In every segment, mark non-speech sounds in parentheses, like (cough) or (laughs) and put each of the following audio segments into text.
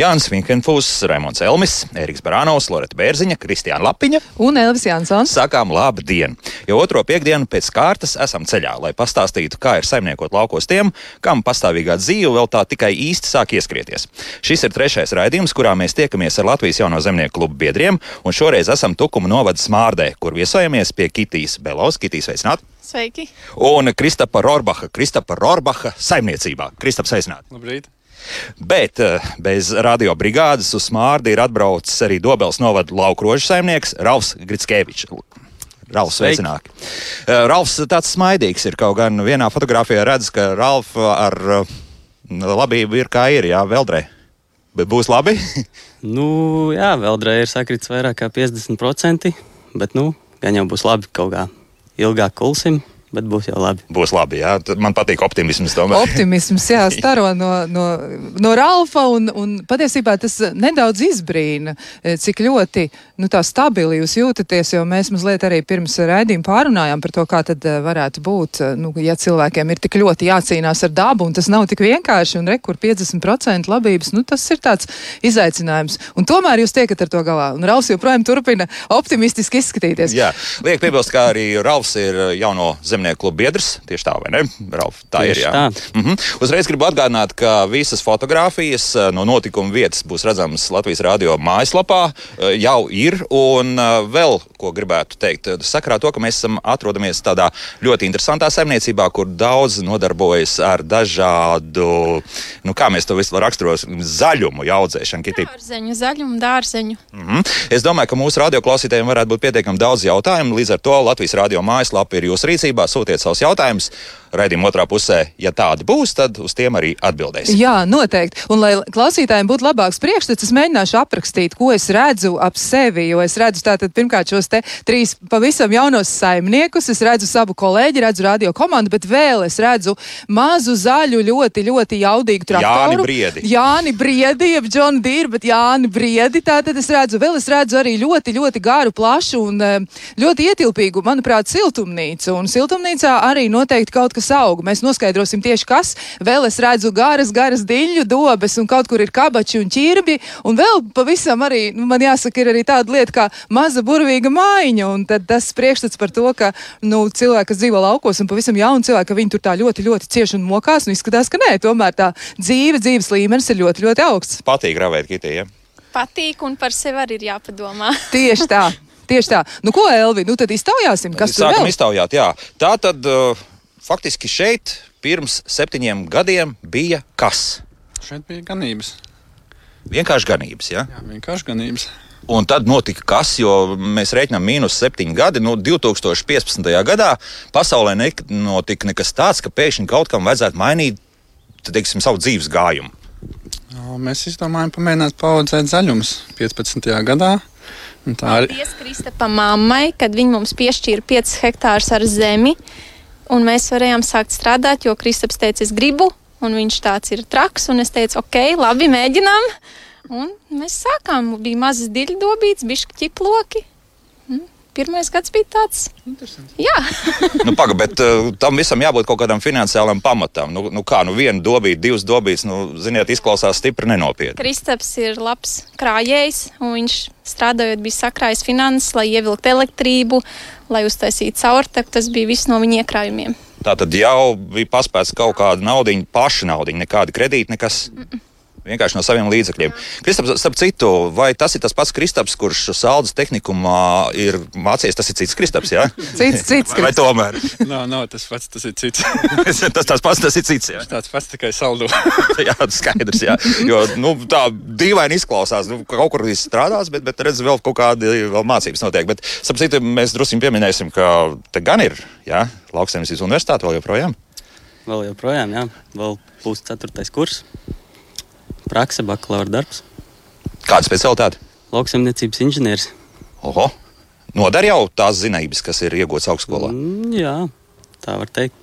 Jānis Vinkenfūs, Raimons Elmis, Eriks Barānovs, Loreta Bērziņa, Kristiāna Lapiņa un Elvis Jansons. Sakām labu dienu! Jau otro piekdienu pēc kārtas esam ceļā, lai pastāstītu, kā ir saimniekot laukos tiem, kam pastāvīgā dzīve vēl tā tikai īsti sāk ieskrieties. Šis ir trešais raidījums, kurā mēs tiekamies ar Latvijas jauno zemnieku klubu biedriem, un šoreiz esam Tukuma novada Smārdē, kur viesojamies pie Kitijas Belovas. Kitijas veicināt! Sveiki! Un Kristapa Rorbacha, Kristapa Rorbacha saimniecībā. Kristapa sveicināt! Labrīt! Bet eh, bez radio brigādes uz Smārdi ir atbraucis arī Dobels novada laukrožu saimnieks Ralfs Gritskevičs. Ralfs sveicināk. Eh, Ralfs tāds smaidīgs ir, kaut gan vienā fotografijā redz, ka Ralf ar eh, labību ir kā ir, jā, Veldrē. Bet būs labi? (laughs) nu, jā, Veldrē ir sakrits vairāk kā 50%, bet, nu, gan jau būs labi kaut kā ilgāk kulsim bet būs jau labi. Būs labi, jā. Man patīk optimisms. Tomēr. Optimisms, jā, (laughs) staro no, no, no Ralfa, un, un patiesībā tas nedaudz izbrīna, eh, cik ļoti nu, tā stabili jūs jūtaties, jo mēs mazliet arī pirms raidījuma pārunājām par to, kā tad eh, varētu būt, eh, nu, ja cilvēkiem ir tik ļoti jācīnās ar dabu, un tas nav tik vienkārši, un rekur 50% labības, nu, tas ir tāds izaicinājums. Un tomēr jūs tiekat ar to galā, un Ralfs joprojām turpina optimistiski izskatīties. Jā, liek piebilst, ka arī Ralfs ir jauno zem zemnieku kluba biedrs. Tieši tā, vai ne? Ralf, tā Tieši ir. Jā. Tā. Mm -hmm. Uzreiz gribu atgādināt, ka visas fotogrāfijas eh, no notikuma vietas būs redzamas Latvijas radio mājaslapā. Eh, jau ir. Un eh, vēl ko gribētu teikt, sakarā to, ka mēs esam atrodamies tādā ļoti interesantā saimniecībā, kur daudz nodarbojas ar dažādu, nu kā mēs to visu raksturosim, zaļumu audzēšanu. Dārzeņu, zaļumu, dārzeņu. Mm -hmm. Es domāju, ka mūsu radioklausītājiem varētu būt pietiekami daudz jautājumu. Līdz ar to Latvijas radio mājaslapa ir jūsu rīcībā sūtiet savus jautājumus. Raidījuma otrā pusē, ja tādi būs, tad uz tiem arī atbildēsim. Jā, noteikti. Un, lai klausītājiem būtu labāks priekšstats, es mēģināšu aprakstīt, ko es redzu ap sevi. Jo es redzu tātad pirmkārt šos te trīs pavisam jaunos saimniekus, es redzu savu kolēģi, redzu radio komandu, bet vēl es redzu mazu zaļu, ļoti, ļoti jaudīgu traktoru. Jāni Briedi. Jāni Briedi, jeb John Deere, bet Jāni Briedi. Tātad es redzu, vēl es redzu arī ļoti, ļoti garu, plašu un eh, ļoti ietilpīgu, manuprāt, siltumnīcu. Un siltumnīcā arī noteikti kaut kas aug. Mēs noskaidrosim tieši kas. Vēl es redzu garas, garas diļu dobes un kaut kur ir kabači un ķirbi. Un vēl pavisam arī, nu, man jāsaka, ir arī tāda lieta kā maza burvīga mājiņa. Un tad tas priekšstats par to, ka nu, cilvēki, kas dzīvo laukos un pavisam jauni cilvēki, ka viņi tur tā ļoti, ļoti cieši un mokās. Un izskatās, ka nē, tomēr tā dzīve, dzīves līmenis ir ļoti, ļoti augsts. Patīk gravēt kitī, ja? Patīk un par sevi arī ir jāpadomā. (laughs) Tieši tā. Tieši tā. Nu, ko, Elvi, nu tad iztaujāsim, kas tur Sākam vēl? iztaujāt, jā. Tā tad uh, faktiski šeit pirms septiņiem gadiem bija kas? Šeit bija ganības. Vienkārši ganības, jā. Jā, vienkārši ganības. Un tad notika kas, jo mēs rēķinām mīnus septiņi gadi. Nu, 2015. gadā pasaulē nenotika nekas tāds, ka pēkšņi kaut kam vajadzētu mainīt tad, teiksim, savu dzīves gājumu. Mēs izdomājām pamēģināt paudzēt zaļumus 15. gadā. Un Tā arī Paldies Kristapa mammai, kad viņa mums piešķīra 5 hektārus ar zemi, un mēs varējām sākt strādāt, jo Kristaps teica, es gribu, un viņš tāds ir traks, un es teicu, ok, labi, mēģinām. Un mēs sākām, bija mazas diļdobītes, bišķi ķiploki. Mm, Pirmais gads bija tāds. Jā, (laughs) nu, paga, bet uh, tam visam jābūt kaut kādam finansiālam pamatam. Nu, nu kā, nu viena dobīta, divas dobītas, nu, ziniet, izklausās stipri nenopietni. Kristaps ir labs krājējs, un viņš strādājot bija sakrājis finanses, lai ievilktu elektrību, lai uztaisītu caurteku. Tas bija viss no viņa iekrājumiem. Tā tad jau bija paspēts kaut kāda naudiņa, paša naudiņa, nekāda kredīta, nekas. Vienkārši no saviem līdzekļiem. Kristaps, starp citu, vai tas ir tas pats Kristaps, kurš Saldus tehnikumā ir mācījies? Tas ir cits Kristaps, jā? (laughs) Cits, cits. Vai tomēr? (laughs) nav, nav tas pats, tas ir cits. (laughs) tas tas pats, tas ir cits, jā. tāds pats tikai saldo. jā, skaidrs, jā. Jo, nu, tā dīvaini izklausās. Nu, kaut kur viss strādās, bet, bet redz, vēl kaut kādi vēl mācības notiek. Bet, starp citu, mēs drusku pieminēsim, ka te gan ir, jā, lauksaimniecības universitāte vēl joprojām. Vēl joprojām, jā, vēl būs ceturtais kurs. Praksa, bakalaura darbs, Kāda specialitāte? lauksaimniecības inženieris. Oho! Nodara jau tās zinības, kas ir iegūtas augstskolā. Mm, jā, tā var teikt.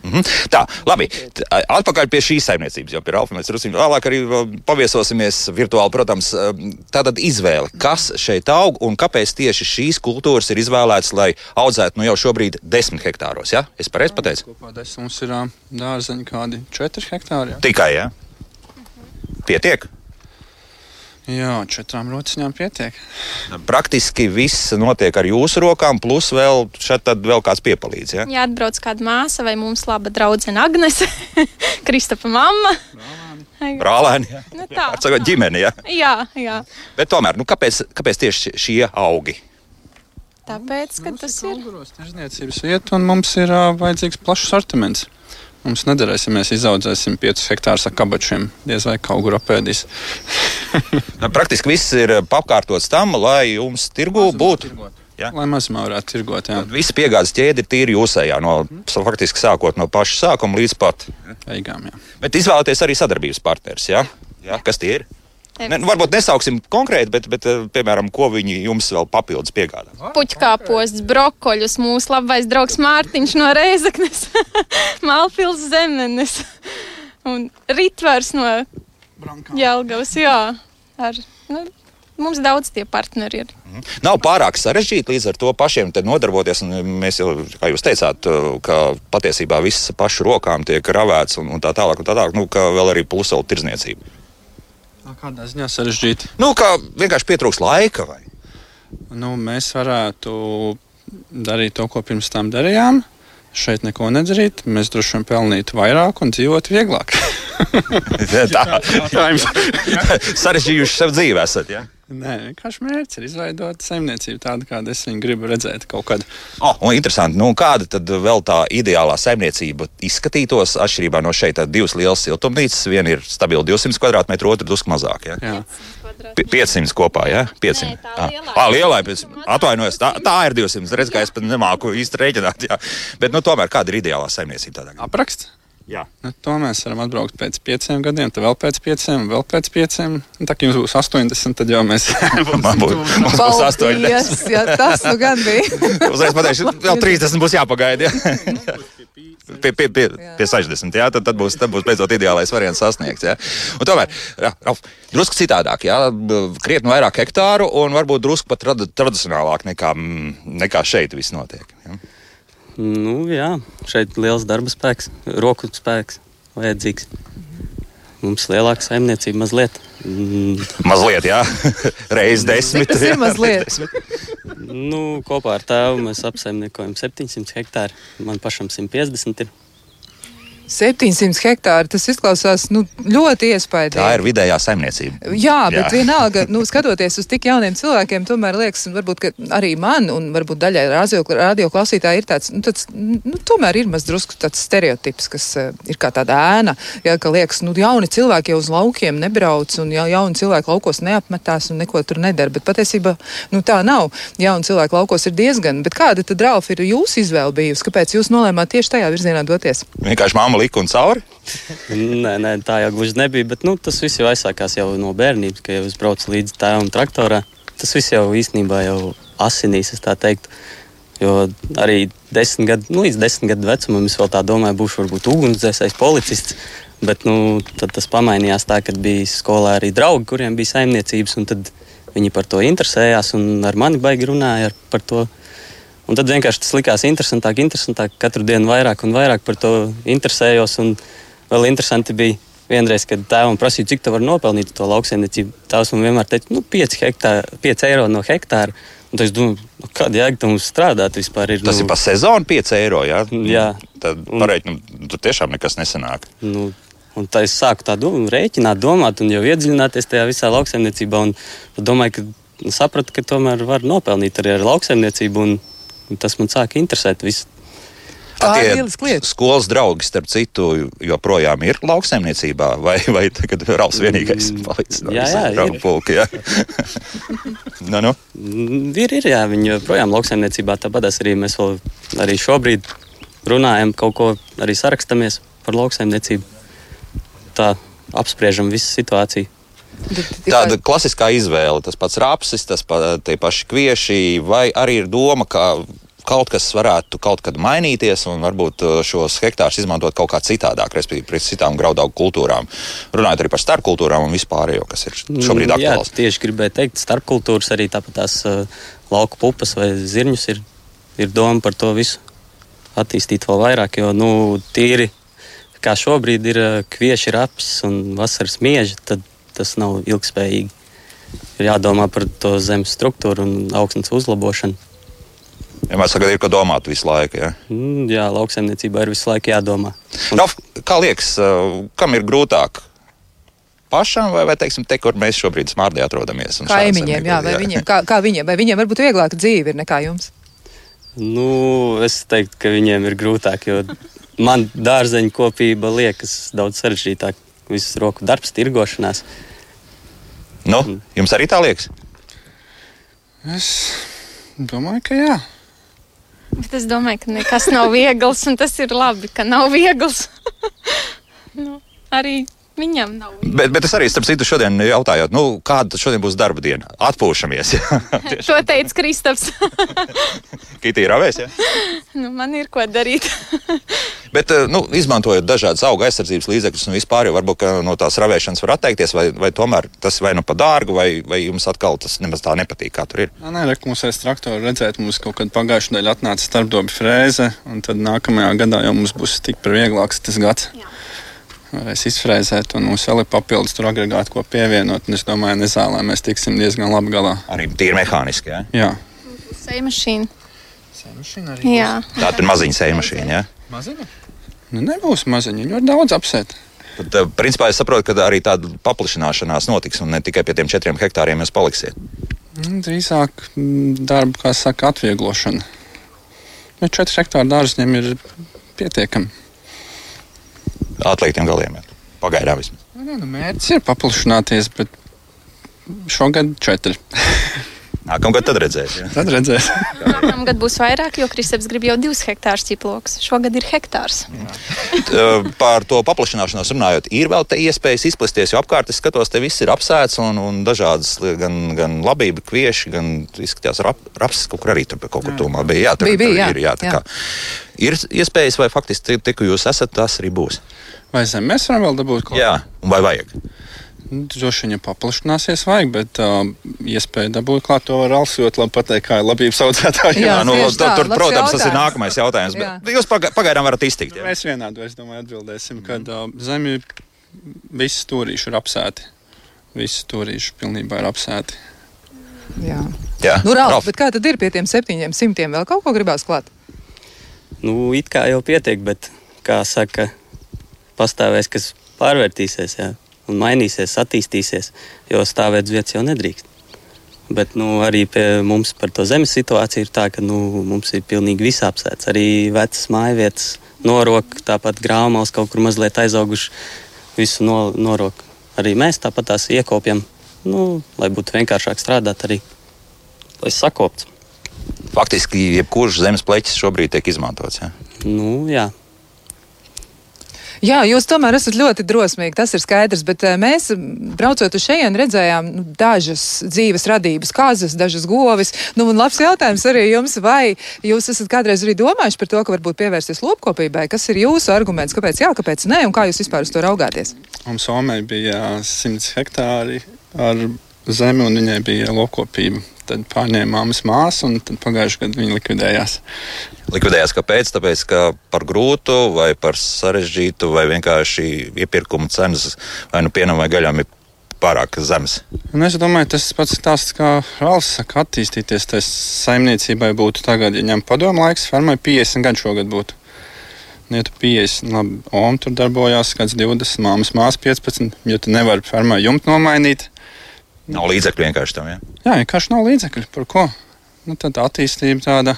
Mhm. Tā, labi. Atpakaļ pie šīs saimniecības, jau pie Ralfa mēs drusku vēlāk arī vēl paviesosimies virtuāli, protams. Tātad izvēle, kas šeit aug un kāpēc tieši šīs kultūras ir izvēlētas, lai audzētu nu jau šobrīd desmit hektāros. Ja? Es pareizi pateicu? Kopā desmit mums ir ā, dārzeņi kādi 4 hektāri. Jā, Tikai, ja? Pietiek. jā četrām rociņām pietiek. Praktiski viss notiek ar jūsu rokām, plus vēl šeit tad vēl kāds piepalīdz. Ja? Ja atbrauc kāda māsa vai mums laba draudzene Agnese, (laughs) Kristapa mamma. Brālēni? Nu, tā. (laughs) Ar savu ģimeni. Ja? Jā, jā. Bet tomēr, nu, kāpēc, kāpēc tieši šie augi? Tāpēc, ka tas ir. Kultūros tirzniecības vieta un mums ir uh, vajadzīgs plašs sortiments. Mums nederēs, ja mēs izaudzēsim 5 hektārus ar kabačiem. Diez vai kaut kur apēdīs. (laughs) Nu, Praktiski viss ir pakārtots tam, lai jums tirgu būtu. Ja? Lai mazumā varētu tirgot. Jā, Visa piegādes ķēde ir tīri jūsējā, no, faktiski sākot no paša sākuma līdz pat. beigām. Bet izvēlēties arī sadarbības partners. Ja? Ja? Kas tie ir? Ne, nu, varbūt nesauksim konkrēti, bet, bet eh, piemēram, ko viņi jums vēl papildus piegādā. Puķkāpostus, brokoļus, mūsu labais draugs Mārtiņš no Reizeknes, (laughs) Malpils zemenes un Ritvars no Jelgavas. Jā, ar, nu, mums daudz tie partneri ir. Nav pārāk sarežģīti līdz ar to pašiem te nodarboties. un Mēs jau, kā jūs teicāt, ka patiesībā viss pašu rokām tiek ravēts un, un tā tālāk, un tā tālāk, nu, ka vēl arī plus vēl tirzniecība. Kādā ziņā sarežģīti? Nu, kā vienkārši pietrūks laika vai? Nu, mēs varētu darīt to, ko pirms tam darījām. Šeit neko nedarīt, mēs droši vien pelnītu vairāk un dzīvot vieglāk. tā sarežģījuši sev dzīvē esat. Ja? Nē, vienkārši mērķis ir izveidot saimniecību tādu, kādu es viņu gribu redzēt kaut kad. Oh, un interesanti, nu, kāda tad vēl tā ideālā saimniecība izskatītos atšķirībā no šeit? Divas lielas siltumnīcas, viena ir stabila 200 km, otra drusku mazāk. Ja? Jā. Pi- 500 kopā, ja? 500. Nē, tā Ah. lielā. Ah, lielā pēc, atvainojos, tā, tā ir 200. Redz, ka es pat nemāku īsti rēķināt. Jā. Bet, nu, tomēr kāda ir ideālā saimniecība tādā gadījumā? Apraksts. Jā. Nu, to mēs varam atbraukt pēc pieciem gadiem, tad vēl pēc pieciem, vēl pēc pieciem. Un Tā kā jums būs 80, tad jau mēs (laughs) (laughs) būs, mums būs 80. Paldies! (laughs) Jā, tas nu gan bija. Uzreiz pateikšu, vēl 30 būs jāpagaida. Ja? Pie, pie, pie, pie 60. Jā, tad, tad, būs, tad būs beidzot ideālais variants sasniegts. Jā. Un tomēr, jā, Ralf, drusku citādāk, jā, krietni vairāk hektāru un varbūt drusku pat trad, tradicionālāk nekā, mm, nekā šeit viss notiek. Jā. Nu, jā, šeit ir liels darba spēks, roku spēks vajadzīgs. Mums lielāka saimniecība mazliet. Mm, Mazliet, jā, (laughs) reizes desmit. Tas ir mazliet. nu, kopā ar tēvu mēs apsaimniekojam 700 hektāru. Man pašam 150 ir. 700 hektāri. Tas izklausās nu, ļoti iespaidīgi. Tā ir vidējā saimniecība. Jā, bet Jā. Vienalga, nu, skatoties uz tik jauniem cilvēkiem, tomēr liekas, varbūt ka arī man, un varbūt daļai radio, radio ir tāds, nu, tāds, nu, tomēr ir maz drusku tāds stereotips, kas uh, ir kā tāda ēna, jā, ka liekas, nu, jauni cilvēki jau uz laukiem nebrauc, un ja, jauni cilvēki laukos neapmetās un neko tur nedara, bet patiesībā, nu, tā nav. Jauni cilvēki laukos ir diezgan, bet kāda tad, Ralf, ir jūsu izvēle bijusi? Kāpēc jūs nolēmāt tieši tajā virzienā doties? Vienkārši mamma lika un cauri. Nē, nē, tā jau gluži nebija. Bet nu, tas viss jau aizsākās jau no bērnības, kad jau es braucu līdz tēvam traktorā. Tas viss jau īstenībā jau asinīs, es tā teiktu. Jo arī desmit gadu, nu, līdz desmit gadu vecumam es vēl tā domāju, būšu varbūt ugunsdzēsējs, policists. Bet nu, tas pamainījās tā, ka bija skolā arī draugi, kuriem bija saimniecības, viņi par to interesējās un ar mani baigi runāja ar- par to. Un tad vienkārši tas likās interesantāk, interesantāk. Katru dienu vairāk un vairāk par to interesējos. Un vēl interesanti bija vienreiz, kad tēvam prasīja, cik tu vari nopelnīt to lauksaimniecību. Tēvs man vienmēr teica, nu, 5, hektāri, 5 eiro no hektāra. Un tad es domāju, nu, kāda jēga tam strādāt vispār? Ir, Tas nu, ir pa sezonu 5 eiro. Jā, Jā. Tad Un- pareiķinām, tur tiešām nekas nesanāk. Nu, un tā es sāku tā dom, rēķināt, domāt, un jau iedziļināties tajā visā lauksaimniecībā. Un domāju, ka nu, sapratu, ka tomēr var nopelnīt arī ar lauksaimniecību. Un tas man sāka interesēt. Visu. Tā ir Tie lieliska lieta. Skolas draugi, starp citu, joprojām ir lauksaimniecībā, vai, vai tagad vienīgais Mm, palicis no jā, jā, draugu pulka? Jā. nu, nu. Mm, Ir, ir, jā, viņi joprojām lauksaimniecībā tāpat arī mēs vēl arī šobrīd runājam, kaut ko arī sarakstamies par lauksaimniecību. Tā apspriežam visu situāciju. Tāda klasiskā izvēle, tas pats rapsis, tas pa, tie paši kvieši, vai arī ir doma, kā kaut kas varētu kaut kad mainīties un varbūt uh, šos hektārus izmantot kaut kā citādāk, respektīvi pret citām graudaugu kultūrām. Runājot arī par starpkultūrām un vispārējo, kas ir šobrīd aktuāls. Jā, tieši gribēju teikt, starpkultūras arī tāpat tās uh, lauku pupas vai zirņus ir, ir doma par to visu attīstīt vēl vairāk, jo nu, tīri kā šobrīd ir uh, kvieši raps un vasaras mieži, tad tas nav ilgspējīgi. Ir jādomā par to zemes struktūru un augsnes uzlabošanu. Ja mēs tagad ir ko domāt visu laiku. Ja? Mm, jā, lauksaimniecībā ir visu laiku jādomā. Un... Raf, kā liekas, uh, kam ir grūtāk? Pašam vai, vai teiksim, te, kur mēs šobrīd smārdē atrodamies? Kaimiņiem, jā, vai jā. (laughs) viņiem, kā, kā viņiem, vai viņiem varbūt vieglāk dzīve ir nekā jums? Nu, es teiktu, ka viņiem ir grūtāk, jo man dārzeņu kopība liekas daudz sarežģītāk. Viss roku darbs, tirgošanās. Nu, jums arī tā liekas? Es domāju, ka jā. Bet es domāju, ka nekas nav viegls, un tas ir labi, ka nav viegls. (laughs) nu, arī viņam nav. Bet, bet es arī, starp citu, šodien jautāju, nu, kāda šodien būs darba diena? Atpūšamies. (laughs) to teica Kristaps. (laughs) Kitī ir avēs, ja? nu, man ir ko darīt. (laughs) bet, nu, izmantojot dažādas auga aizsardzības līdzekļus un vispār, jau varbūt no tās ravēšanas var atteikties, vai, vai tomēr tas vai nu pa dārgu, vai, vai jums atkal tas nemaz tā nepatīk, kā tur ir? Nē, nē rek, mums aiz traktora redzēt, mums kaut kad pagājušajā nedēļā atnāca starpdobi frēze, un tad nākamajā gadā jau mums būs tikpat vieglāks tas gads. Jā varēs izfrēzēt, un mums vēl ir papildus tur agregāti, ko pievienot. Es domāju, nezālē mēs tiksim diezgan labi galā. Arī tīri mehāniski. Ja? Jā, Seja mašīna. Jā. Tā ir maziņa seja mašīna. Ja? Maziņa? Nu, nebūs maziņa, ļoti daudz apsēt. Tad, eh, principā, es saprotu, ka arī tāda paplašināšanās notiks, un ne tikai pie tiem četriem hektāriem jūs paliksiet. Nu, drīzāk mm, darba, kā saka, atvieglošana. Nu, četri hektāri dārziem ir pietiekami atliktiem galiem. Pagaidām vismaz. Nu, nu, mērķis ir paplašināties, bet šogad četri. Nākamgad tad redzēs. Ja? Tad redzēs. Nākamgad būs vairāk, jo Kristaps grib jau divus hektārus ķiploks. Šogad ir hektārs. Par to paplašināšanos runājot, ir vēl te iespējas izplesties, jo apkārt es skatos, te viss ir apsēts un, un dažādas gan, gan labība, kvieši, gan izskatās rap, raps, kaut kur arī tur kaut kur tūmā bija. Jā, tur, bija, bija, jā. ir, jā, jā. Kā, ir iespējas vai faktiski tik, jūs esat, tas arī būs. Vai zem mēs varam vēl dabūt kaut ko? Jā, un vai vajag? Nu, droši vien, paplašināsies, vajag, bet uh, iespēja dabūt klāt to var alsot, labi pateikt, kā ir labības audzētāji. Jā, jā nu, tā, tur, tur protams, jautājums. tas ir nākamais jautājums. Jā. Bet jūs pagaidām varat iztikt. Jā. Mēs vienādi, es domāju, atbildēsim, ka uh, zemi visi stūrīši ir apsēti. Visi stūrīši pilnībā ir apsēti. Jā. Jā. Nu, Ralf, Ralf. bet kā tad ir pie tiem septiņiem simtiem? Vēl kaut ko gribās klāt? Nu, it kā jau pietiek, bet, kā saka, pastāvēs, kas pārvērtīsies. Jā un mainīsies, attīstīsies, jo stāvēt uz vietas jau nedrīkst. Bet nu, arī pie mums par to zemes situāciju ir tā, ka nu, mums ir pilnīgi viss apsēts. Arī vecas mājvietas, norok, tāpat grāmatas kaut kur mazliet aizauguši, visu no, norok. Arī mēs tāpat tās iekopjam, nu, lai būtu vienkāršāk strādāt, arī lai sakopts. Faktiski, jebkurš zemes pleķis šobrīd tiek izmantots. Ja? Nu, jā, Jā, jūs tomēr esat ļoti drosmīgi, tas ir skaidrs, bet eh, mēs, braucot uz šejienes, redzējām nu, dažas dzīves radības, kazas, dažas govis. Nu, un labs jautājums arī jums, vai jūs esat kādreiz arī domājuši par to, ka varbūt pievērsties lopkopībai? Kas ir jūsu arguments, kāpēc jā, kāpēc nē, un kā jūs vispār uz to raugāties? Mums Somē bija 100 hektāri ar zemi, un viņai bija lopkopība tad pārņēma mammas māsu, un pagājušajā gadā viņa likvidējās. Likvidējās kāpēc? Tāpēc, ka par grūtu, vai par sarežģītu, vai vienkārši iepirkuma cenas vai nu pienam vai gaļām ir pārāk zemes. Un es domāju, tas pats stāsts, kā Rāls saka, attīstīties. Tas saimniecībai būtu tagad, ja ņem padomu laiks, fermai 50 gadu šogad būtu. Nu, ja tu 50, labi, Om tur darbojās, kāds 20, māmas māsas 15, jo tu nevari fermā jumtu nomainīt. Nav līdzekļu vienkārši tam. Ja? Jā, vienkārši nav līdzekļu. Par ko? Nu, tad attīstība tāda.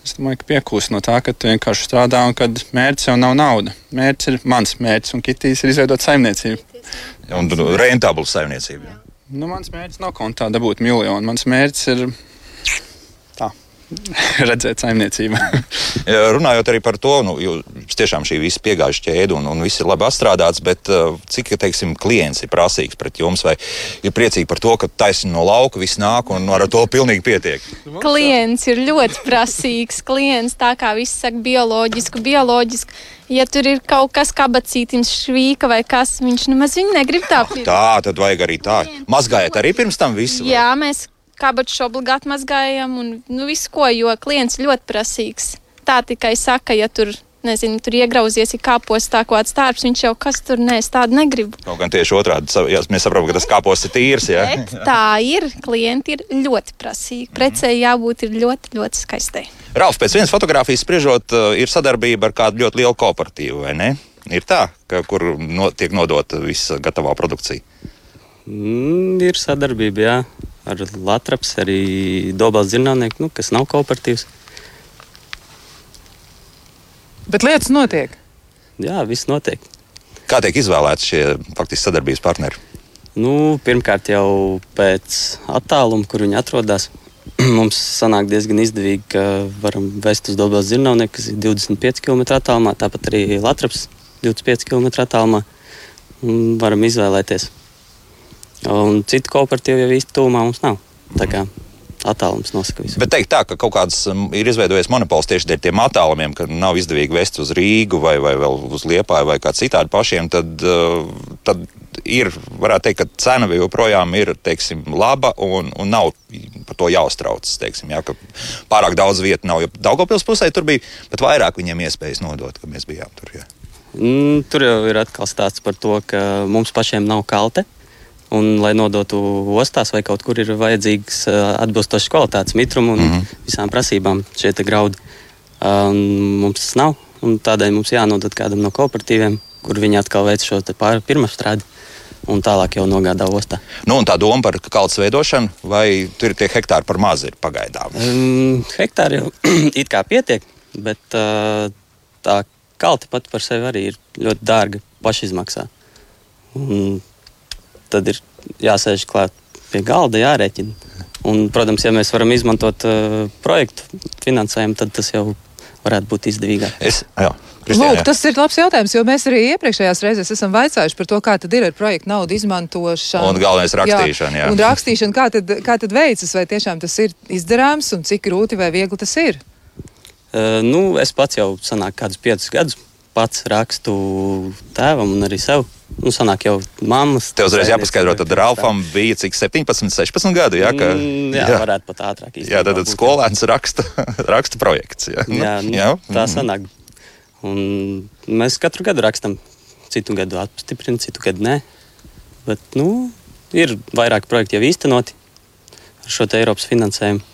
Es domāju, ka piekūst no tā, ka tu vienkārši strādā un kad mērķis jau nav nauda. Mērķis ir mans mērķis, un Kitijs ir izveidot saimniecību. Un rentablu saimniecību. Ja. Nu, mans mērķis nav kontā dabūt miljonu. Mans mērķis ir. (laughs) redzēt saimniecību. (laughs) Ja, Runājot arī par to, nu, jūs tiešām šī visa piegājuša ķēde un, un viss ir labi apstrādāts, bet uh, cik, teiksim, klients ir prasīgs pret jums vai ir priecīgi par to, ka taisni no lauka viss nāk un ar to pilnīgi pietiek? Klients ir ļoti prasīgs. Klients tā kā viss saka, bioloģisku, bioloģisku. Ja tur ir kaut kas kabacītījums, švīka vai kas, viņš nemaz viņu negrib tā. Tā, tad vajag arī tā. Mazgājiet arī pirms tam visu. vai? Jā, mēs kabaču obligāti mazgājam un nu, visu ko, jo klients ļoti prasīgs. Tā tikai saka, ja tur, nezinu, tur iegrauzies, ir kāpos tā kaut kāds tārps, viņš jau kas tur nē, es tādu negribu. Kaut gan tieši otrādi, jā, mēs saprotam, ka tas kāpos ir tīrs. Jā. Bet tā ir, klienti ir ļoti prasīgi. Precei jābūt ir ļoti, ļoti skaistai. Ralf, pēc vienas fotogrāfijas spriežot, uh, ir sadarbība ar kādu ļoti lielu kooperatīvu, vai ne? Ir tā, ka, kur no, tiek nodota visa gatavā produkcija. Mm, ir sadarbība, jā, ar Latvijas, arī Dobels Zirnavnieku, nu, kas nav kooperatīvs. Bet lietas notiek. Jā, viss notiek. Kā tiek izvēlēti šie faktiski sadarbības partneri? Nu, pirmkārt, jau pēc attāluma, kur viņi atrodas, (clears throat) mums sanāk diezgan izdevīgi, ka varam vest uz Dobels Zirnavnieku, kas ir 25 km attālumā, tāpat arī Latvijas 25 km attālumā. un Varam izvēlēties. Un citu kooperatīvu jau īsti tūmā mums nav. Tā kā attālums nosaka visu. Bet teikt tā, ka kaut kāds ir izveidojies monopols tieši dēļ tiem attālumiem, ka nav izdevīgi vest uz Rīgu vai, vai vēl uz Liepāju vai kā citādi pašiem, tad, uh, tad ir, varētu teikt, ka cena joprojām ir, teiksim, laba un, un nav par to jāuztraucas, teiksim, jā, ka pārāk daudz vietu nav. Jo Daugavpils pusē tur bija pat vairāk viņiem iespējas nodot, ka mēs bijām tur. Jā. Mm, tur jau ir atkal stāsts par to, ka mums pašiem nav kalte. Un, lai nodotu ostās vai kaut kur, ir vajadzīgs uh, atbilstošs kvalitātes mitrums un mm -hmm. visām prasībām šie graudi. Un mums tas nav. un Tādēļ mums jānodod kādam no kooperatīviem, kur viņi atkal veic šo pirmstrādi un tālāk jau nogādā ostā. Nu, tā doma par kalnu veidošanu, vai tur ir tie hektāri par maz ir pagaidām? Um, hektāri jau (clears throat) it kā pietiek, bet uh, tā kalta pat par sevi arī ir ļoti dārga pašizmaksā. Un tad ir jāsēž klāt pie galda, jārēķina. Un, protams, ja mēs varam izmantot uh, projektu finansējumu, tad tas jau varētu būt izdevīgāk. Es, jā, Kristiāna, Lūk, jā. tas ir labs jautājums, jo mēs arī iepriekšējās reizēs esam vaicājuši par to, kā tad ir ar projektu naudu izmantošanu. Un galvenais rakstīšana, jā. Un rakstīšana, kā tad, kā tad veicas, vai tiešām tas ir izdarāms un cik grūti vai viegli tas ir? Uh, nu, es pats jau sanāk kādus piecus gadus pats rakstu tēvam un arī sev. Nu, sanāk jau mammas. Tev uzreiz jāpaskaidro, tad Ralfam bija cik 17, 16 gadu. Jā, ka, Mm, jā, jā, varētu pat ātrāk jā tad, tad skolēns raksta, (laughs) raksta projekts. Jā, Jā, nu, jā. tā sanāk. Un mēs katru gadu rakstām, citu gadu apstiprinām, citu gadu nē. Bet nu, ir vairāk projektu jau īstenoti ar šo Eiropas finansējumu.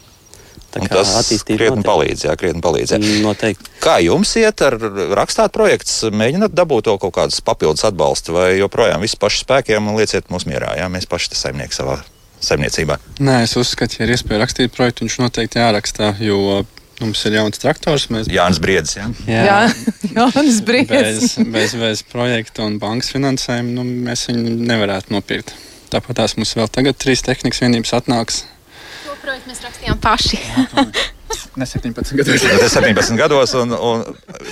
Tas krietni palīdz. Jā, krietni palīdz jā. Noteikti. Kā jums iet ar rakstāt projekts? Mēģināt dabūt to kaut kādus papildus atbalstu, vai joprojām visu pašu spēkiem un lieciet mūs mierā? Jā, mēs paši tas saimnieki savā saimniecībā. Nē, es uzskatu, ja ir iespēja rakstīt projektu, viņš noteikti jāraksta, jo mums ir jauns traktors. Mēs Jānis Briedis. Jā. Jā, (laughs) Jānis Brīsīs. bez, bez, bez projekta un bankas finansējuma nu, mēs viņu nevarētu nopirkt. Tāpat tās mums vēl tagad trīs tehnikas vienības atnāks. To projektu mēs rakstījām paši. Ne 17 gadus. Tas 17 gados, un, un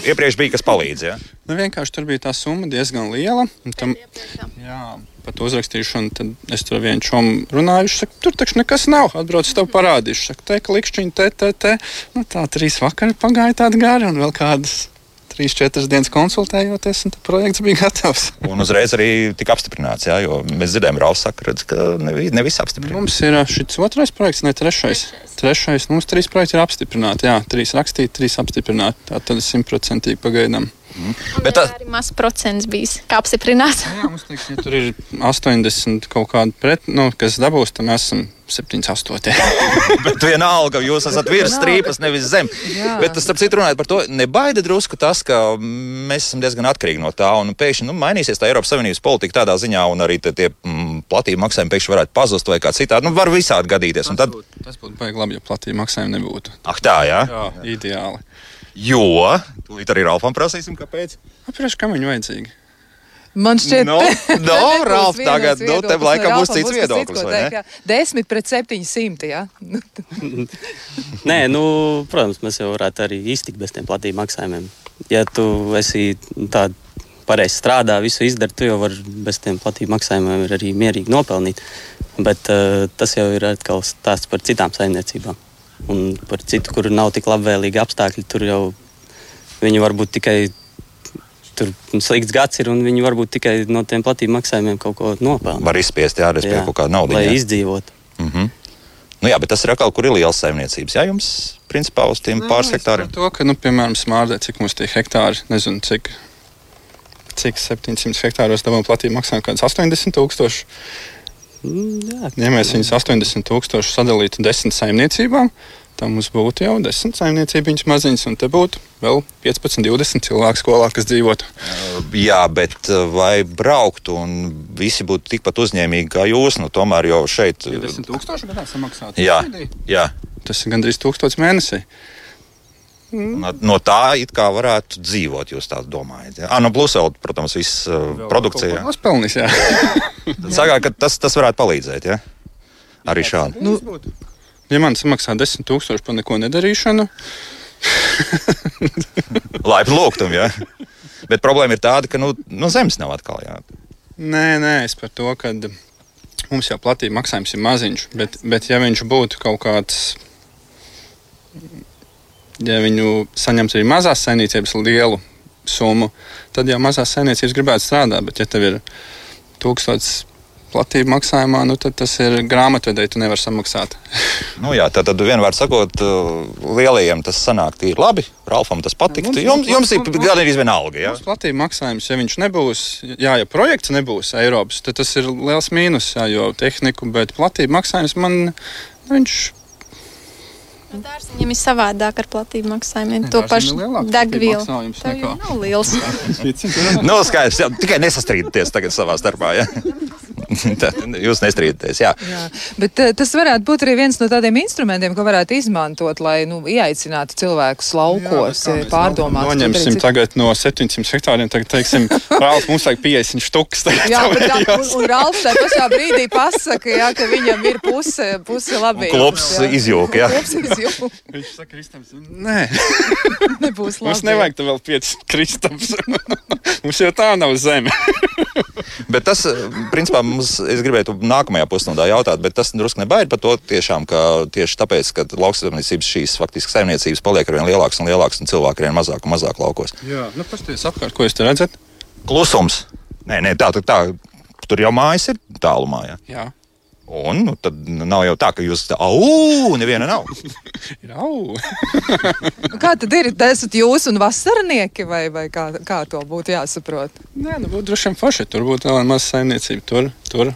iepriekš bija kas palīdz. Jā. Nu, vienkārši tur bija tā summa diezgan liela. un Tam, jā, pat uzrakstīšanu, tad es tur vienu čomu runāju. Viņš saka, tur taču nekas nav. Atbrauc, tev parādīšu. Saka, te, ka likšķiņi, te, te, te. Nu, tā trīs vakari pagāja tādi gari un vēl kādas trīs, četras dienas konsultējoties, un tad projekts bija gatavs. (laughs) Un uzreiz arī tika apstiprināts, jā, jo mēs dzirdējām, Rauls saka, redz, ka ne, vi- ne visi apstiprina. Mums ir šis otrais projekts, ne trešais. Trešais, mums trīs projekti ir apstiprināti. Jā, trīs rakstīti, trīs apstiprināti. Tā tad simtprocentīgi pagaidām. Bet Bet tā- arī mazs procents bijis, kā apstiprināts. Jā, mums liekas, ja tur ir 80 kaut kāda pret, nu, kas dabūs, tad mēs esam 78. (laughs) Bet vienalga, jūs esat virs strīpas, nevis zem. Jā. Bet, starp citu, runājot par to, nebaida drusku tas, ka mēs esam diezgan atkarīgi no tā. Un pēkšņi nu, mainīsies tā Eiropas Savienības politika tādā ziņā, un arī te tie mm, platība maksājumi pēkšņi varētu pazust vai kā citādi. Nu, var visādi gadīties. Un tad, Tas būtu baigi labi, ja platība maksājuma nebūtu. ah, tā, jā. Jā, ideāli. Jo, tūlīt arī Ralfam prasīsim, kāpēc. Apgriež, kam viņi vajadzīgi? Man šķiet, No, te no, nebūs Ralf, tagad, nu, tev laikam No būs cits viedoklis, ne? teikt, jā. Desmit pret septiņsimti, jā. (laughs) Nē, nu, protams, mēs jau varētu arī iztikt bez tiem platīm maksājumiem. Ja tu esi tāda pareizi strādā, visu izdara, tu jau vari bez tiem platīm maksājumiem arī mierīgi nopelnīt. Bet uh, tas jau ir atkal stāsts par citām saimniecībām. Un par citu, kur nav tik labvēlīgi apstākļi, tur jau viņi varbūt tikai. Tur slikts gads ir, un viņi varbūt tikai no tiem platīm maksājumiem kaut ko nopelna. Var izspiest, jā, respektīvi, kaut kādu naudu. lai jā. izdzīvotu. Mm -hmm. Nu, jā, bet tas ir atkal, kur ir liels saimniecības. Jā, jums, principā, uz tiem pāris hektāriem. To, ka, nu, piemēram, smārdē, cik mums tie hektāri, nezinu, cik, cik 700 hektāros dabām platība maksā kaut kāds 80 tūkstoši. Mm, Jā, Ja mēs viņus 80 tūkstoši sadalītu desmit saimniecībām, tad mums būtu jau desmit saimniecības maziņas, un te būtu vēl 15, 20 cilvēku skolā, kas dzīvotu. Jā, bet vai brauktu un visi būtu tikpat uzņēmīgi kā jūs? Nu, tomēr jau šeit. 10 tūkstoši gadā samaksāt. Jā, jā. Tas ir gandrīz tūkstots mēnesī. No, no tā it kā varētu dzīvot, jūs tā domājat. Jā, no plus vēl, protams, viss uh, produkcija. Nospelnīs, jā. Tad Sakāt, ka tas, tas varētu palīdzēt. Ja? Arī šādi. Nu, ja man samaksā 10 tūkstoši par neko nedarīšanu, (laughs) Laipni lūgtum, jā. Bet problēma ir tāda, ka nu, no zemes nav atkal. Jā. Nē, nē, es par to, ka mums jau platība maksājums ir maziņš, bet, bet ja viņš būtu kaut kāds, ja viņu saņemt arī mazās saimniecības lielu summu, tad jau mazās saimniecības gribētu strādāt, bet ja tev ir tūkstots platība maksājumā, nu, tad tas ir grāmatvedēji, tu nevari samaksāt. (laughs) Nu, jā, tad, tad vienmēr sakot, uh, lielajiem tas sanāk tīri labi. Ralfam tas. Mums- Jums, jums ir gan arī vienalga. Mums platība maksājums, ja viņš nebūs, jā, ja projekts nebūs Eiropas, tad tas ir liels mīnus, jā, jo tehniku, bet platība maksājums man, viņš Nu, Dārziņiem ir savādāk ar platību maksājumiem. To pašu degvielu. Tā jau nav liels. (laughs) Nu, skaidrs, jā, tikai nesastrīdieties tagad savā starpā. (laughs) Tā, jūs nestrīdaties. Jā. Jā, bet uh, tas varētu būt arī viens no tādiem instrumentiem, ko varētu izmantot, lai nu, ieaicinātu cilvēkus laukos, Jā, mēs pārdomāt. Noņemsim tagad no 700 hektāriem, tagad teiksim, (laughs) Rāls, mums vajag 50 štukas. tagad Jā, bet tā, un, Ralfs tajā pašā brīdī pasaka, jā, ka viņam ir puse, puse labi. Klubs izjūg, izjūg. Viņš (laughs) saka, Kristams, nē, (laughs) Nebūs labi. mums nevajag vēl 5 Kristaps. (laughs) mums jau tā nav zeme. Bet tas, principā, mums, es gribētu nākamajā pusstundā jautāt, bet tas drusku nebaida par to tiešām, ka tieši tāpēc, ka lauksaimniecības šīs faktiski saimniecības paliek ar vien lielākas un lielākas un cilvēki ar vien mazāk un mazāk laukos. Jā, nu pasties apkārt, ko jūs te redzat? Klusums. Nē, nē, tā, tā, tā. Tur jau mājas ir tālumā. Jā. Jā, Un nu, tad nav jau tā, ka jūs tā, au, neviena nav. (laughs) ir au. (laughs) Kā tad ir? Tas esat jūs un vasarnieki, vai, vai kā, kā to būtu jāsaprot? Nē, nu būtu droši vien forši, tur būtu vēl maz saimniecība. Tur, tur.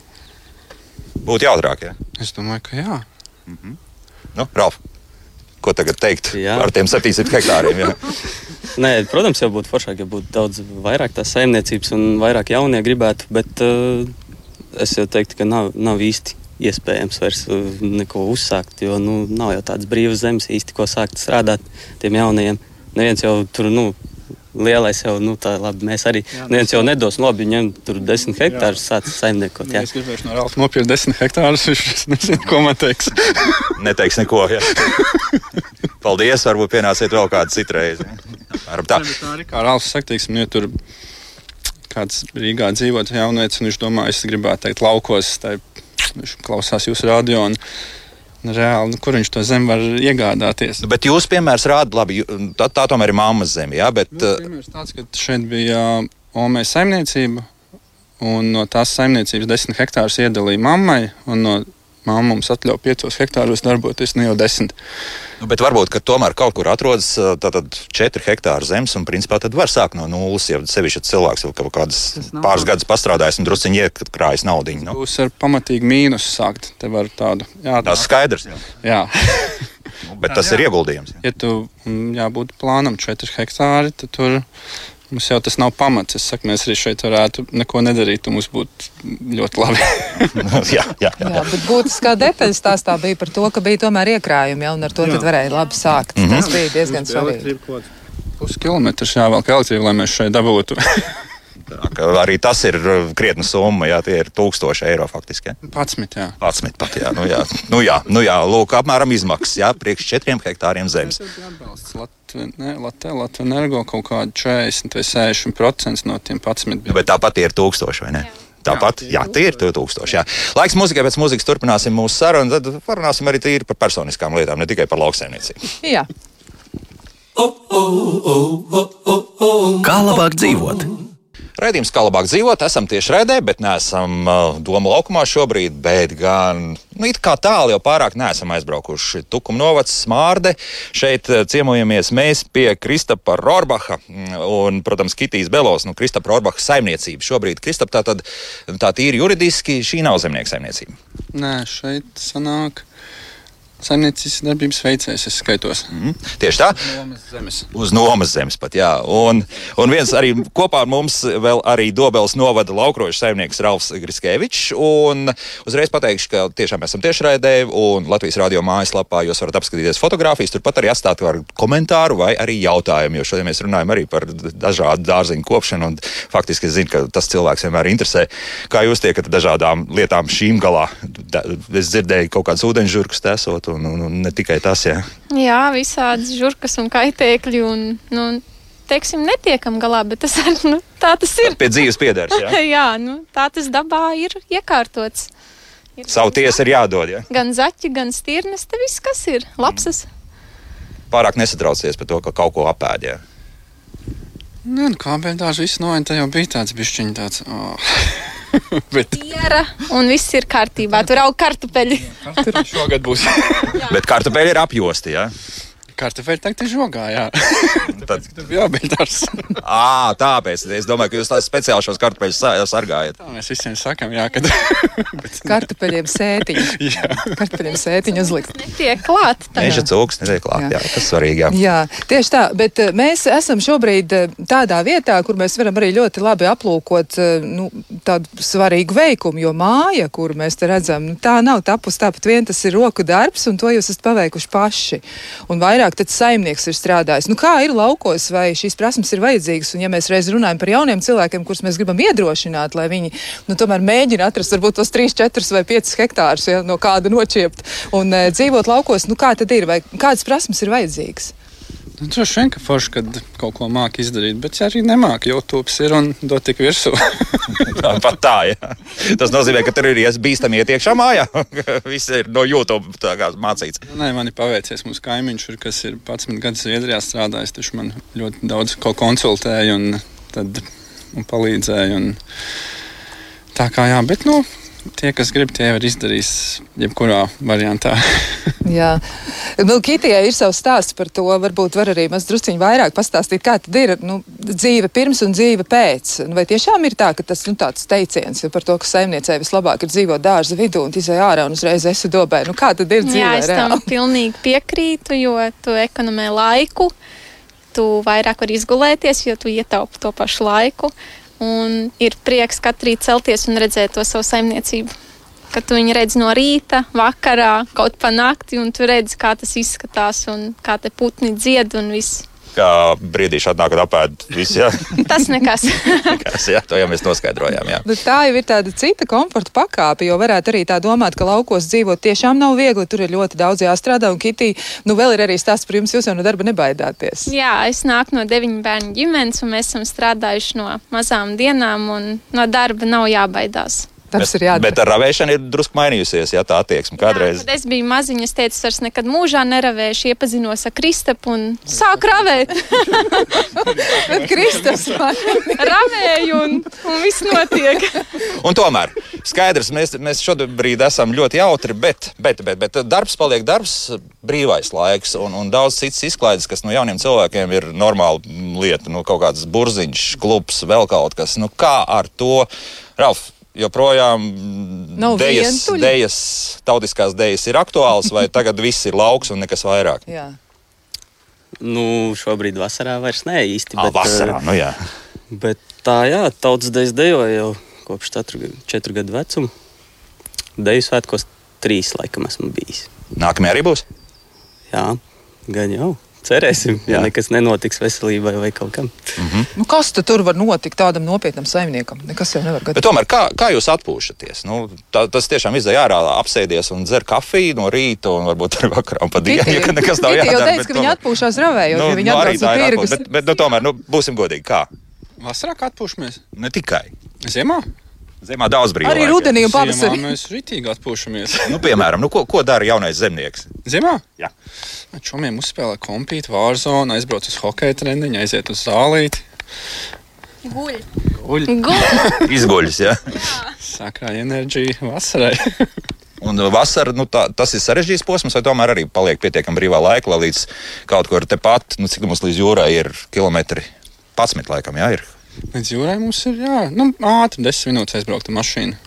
Būtu jautrāk. Jā. Es domāju, ka jā. Nu, Ralf, ko tagad teikt Jā. ar tiem 700 hektāriem? (laughs) Nē, protams, jau būtu foršāk, ja būtu daudz vairāk tās saimniecības un vairāk jaunie gribētu, bet uh, es jau teiktu, ka nav, nav īsti iespējams vairs uh, neko uzsākt, jo nu, nav jau tādas brīvas zemes īsti, ko sākt strādāt tiem jaunajiem. Neviens jau tur, nu, lielais jau, nu, tā labi, mēs arī, neviens jau nedos labi, viņam tur desmit hektārus sācis saimniekot. Ja Jā. es gribēju no Rāles nopirkt 10 hektārus, viņš nezina, ko man teiks. (laughs) Neteiks neko. Jā. Paldies, varbūt pienāciet vēl kādu citreiz. Ar tā. Tā arī kā Rāles saka, teiksim, ja tur kāds Rīgā dzīvot jaunieci, un viņš domā, es gribētu teikt laukos, tai viņš klausās jūsu radio. Un, un Reāli, nu, kur viņš to zemi var iegādāties? Bet jūs, piemērs, rāda, labi, tā, tā tomēr ir mammas zeme. Jā, bet, Nu, uh, piemērs tāds, ka šeit bija Omei saimniecība, un no tās saimniecības 10 hektārus iedalīja mammai, un no mamma mums atļauja 5 hektāros darboties, nu jau 10. nu, bet varbūt ka tomēr kaut kur atrodas tātad 4 hektāri zemes, un principā tad var sākt no nulles. Ja sevišķi cilvēks jau kaut kādas pāris tā. gadus pastrādājis un drusciņi iekrājis naudu. Nu, Būs ar pamatīgu mīnusu sākt. Te var tādu jā, tas skaidrs. Jā. jā. Nu, bet tas ir ieguldījums. Jā. ja tu mm, jābūt plānam 4 hektāri, tad tur mums jau tas nav pamats. Es saku, mēs arī šeit varētu neko nedarīt, un mums būtu ļoti labi. (laughs) jā, jā, jā. Jā, bet būtiskā detaļa stāstā bija par to, ka bija tomēr iekrājumi, ja, un ar to tad varēja labi sākt. Mm -hmm. Tas bija diezgan svarīgi. Puskilometrs jāvelk elektrība, lai mēs šeit dabūtu. (laughs) Arī tas ir uh, krietna summa, jā, tie ir tūkstoši eiro faktiski. jā. 11. Jā. 11 pat, jā, nu jā, nu jā, nu jā, lūk, apmēram izmaksas, jā, priekš 4 hektāriem zemes. Latvijai, Latvijai energo kaut kādu 40 vai 60% no tiem 11. Nu, Bet tāpat ir tūkstoši, vai ne? Tāpat, jā, tie ir 2000. Jā. Laiks muzikai, pēc muzikas turpināsim mūsu sarunu. Tad parunāsim arī tīri par personiskām lietām, ne tikai par lauksaimniecību. Jā. Kā labāk dzīvot? Raidījums, kā labāk dzīvot, esam tieši redzē, bet neesam uh, Doma laukumā šobrīd, bet gan nu, it kā tālu jau pārāk neesam aizbraukuši. Tukuma novacs Smārde. Šeit uh, ciemojamies mēs pie Kristapa Rorbacha mm, un, protams, Kitijas Belos, nu, Kristapa Rorbacha saimniecība. Šobrīd Kristap tā tad tā tīri juridiski šī nav zemnieka saimniecība. Nē, šeit sanāk saimniecības darbības veicējs, es skaitos. Mm, tieši tā. Nomas zemes. Uz nomas zemes pat, jā. Un, un viens arī kopā ar mums vēl arī Dobels novada laukrošu saimnieks Ralfs Griskevičs. Un uzreiz pateikšu, ka tiešām esam tiešraidē un Latvijas radio mājaslapā jūs varat apskatīties fotogrāfijas. Turpat arī atstāt var komentāru vai arī jautājumu, jo šodien mēs runājam arī par dažādu dārziņu kopšanu. Un faktiski es zinu, ka tas cilvēks vienmēr interesē, kā jūs tiekat dažādām lietām šīm galā. Es dzirdēju kaut kādus ūdeņžurkus tesot un, un, un ne tikai tas, jā. Jā, visādas žurkas un kaitēkļi. Un, nu, teiksim, netiekam galā, bet tas ar, nu, tā tas ir. Pie dzīves piedars, jā. (laughs) Jā, nu, tā tas dabā ir iekārtots. Ir Savu tiesu ir jādod, jā. Gan zaķi, gan stirnes, te viss, kas ir labs. Pārāk nesatraucies par to, ka kaut ko apēd, jā. Nē, nu, kāpēc tāds viss noņemts, jau bija tāds bišķiņš tāds. Oh. (laughs) (laughs) Bet Piera un viss ir kārtībā. Tur aug kartupeļi. šogad būs (laughs) Bet kartupeļi ir apjosti, jā. Kartupeļi tagad ir žogā, jā. (laughs) Tad, Tur bija jābeidz darbs. à, tāpēc es domāju, ka jūs tās speciāli šos kartupeļus sa- sargājat. Tā mēs visiem sakam, jā, kad. (laughs) Bet, Kartupeļiem sētiņu. (laughs) jā. Kartupeļiem sētiņu uzlikt. Netiek klāt. Meža cūks netiek klāt, jā, tas svarīgi, jā. Jā, tieši tā, bet eh, mēs esam šobrīd eh, tādā vietā, kur mēs varam arī ļoti labi aplūkot eh, nu, tādu svarīgu veikumu, jo māja, kur mēs te redzam, nu, tā nav tapusi tāpat vien, tas ir roku darbs, un to jūs esat paveikuši paši. Un vairāk tad saimnieks ir strādājis. Nu, kā ir laukos, vai šīs prasmes ir vajadzīgas, un ja mēs reiz runājam par jauniem cilvēkiem, kurus mēs gribam iedrošināt, lai viņi, nu, tomēr mēģina atrast varbūt tos 3, 4 vai 5 hektārus ja, no kāda nočiept un uh, dzīvot laukos, nu, kā tad ir, vai kādas prasmes ir vajadzīgas? Nu, Droši vien, ka forši, kad kaut ko māki izdarīt, bet ja arī nemāki, YouTube ir un dod tik virsū. (laughs) Pat tā, jā. Tas nozīmē, ka tur ir bīstami iet iekšā mājā. (laughs) Viss ir no YouTube tā kā mācīts. Nē, man ir paveicies. Mūsu kaimiņš, ir, kas ir 11 gadus Zviedrijā strādājis, viņš man ļoti daudz ko konsultēja un, tad, un palīdzēja. Un tā kā jā, bet nu, tie, kas grib, tie var izdarīt jebkurā variantā. (laughs) Jā, nu, Kitijai ir savs stāsts par to. Varbūt var arī maz drusciņi vairāk pastāstīt, kā tad ir nu, dzīve pirms un dzīve pēc. Nu, Vai tiešām ir tā, ka tas nu, tāds teiciens par to, ka saimniecei vislabāk ir dzīvot dārza vidū un izai ārā un uzreiz esi dobē? Nu, kā tad ir dzīvē Jā, es tam reāli? (laughs) pilnīgi piekrītu, jo tu ekonomē laiku, tu vairāk vari izgulēties, jo tu ietaupi to pašu laiku. Un ir prieks katru rītu celties un redzēt to savu saimniecību. Kad tu viņu redz no rīta, vakarā, kaut pa nakti, un tu redz, kā tas izskatās, un kā te putni dzied un viss. Kā brīdī šādi nākat apēd visu, jā. (laughs) Tas nekas. Kas, jā. To jau mēs noskaidrojām, jā. Bet tā jau ir tāda cita komforta pakāpe, jo varētu arī tā domāt, ka laukos dzīvot tiešām nav viegli. Tur ir ļoti daudz jāstrādā, un Kitī, nu vēl ir arī stāsts par jums, jūs jau no darba nebaidāties. Jā, es nāku no deviņu bērnu ģimenes, un mēs esam strādājuši no mazām dienām, un no darba nav jābaidās. Tas bet, ir jādara. Bet ar ravēšanu ir drusku mainījusies, jā, tā attieksme kādreiz. Jā, kad es biju maziņa, es teicu, vairs nekad mūžā neravēšu, iepazinos ar Kristapu un sāku ravēt. (laughs) Bet Kristus man (laughs) Ravēju un, un viss notiek. (laughs) Un tomēr, skaidrs, mēs, mēs šobrīd esam ļoti jautri, bet, bet, bet, bet darbs paliek darbs, brīvais laiks un, un daudz cits izklaides, kas no jauniem cilvēkiem ir normāla lieta. Nu, kaut kāds burziņš, klubs, vēl kaut kas. Nu, kā ar to, Ralf? Joprojām dejas, dejas, tautiskās dejas ir aktuāls, vai tagad viss ir lauks un nekas vairāk? Jā. Nu, šobrīd vasarā vairs ne īsti. Ah, vasarā, eh, nu jā. Bet tā, jā, tautas dejas dejoja jau kopš 4 gadu vecuma. Deju svētkos trīs laikam esmu bijis. Nākamie arī būs. Jā, gan jau. Cerēsim, ja nekas nenotiks veselībai vai kaut kam. Nu, kas tad tur var notikt tādam nopietnam saimniekam? Nekas jau nevar Bet gadīties. tomēr, kā, kā jūs atpūšaties? Nu, tā, tas tiešām izdevās ārā, apsēties un dzer kafiju no rīta, un varbūt arī vakarā un pa dienu, ja nekas nav Giti jau jādara. teica, ka viņi atpūšās ravējot, Nu, ja viņi nu, arī atbrauc ir tirgus. Bet, bet nu, tomēr, nu, būsim godīgi, kā? Vasarā atpūšamies? Ne tikai. Ziemā? Ziemā daudz brīvā. Arī laika. rudenī un Ziemā pavasarī. mēs ritīgi atpūšamies. Nu, piemēram, nu, ko, ko dara jaunais zemnieks? Ziemā? Jā. Čomiem uzspēlē kompītu, vārzonu, aizbrauc uz hokeja treniņu, aiziet uz zālīti. Guļ. Uļ, Guļ. (laughs) Izguļas, ja? sākrā enerģija vasarai. Un vasarā nu, tā, tas ir sarežģīts posms, vai tomēr arī paliek pietiekami brīvā laika, lai līdz kaut kur tepat, nu, cik mums līdz jūrai ir kilometri? 11 laikam, jā, ir. Līdz jūrai mums ir jā, nu, ātri, desmit minūtes aizbraukt ar mašīnu.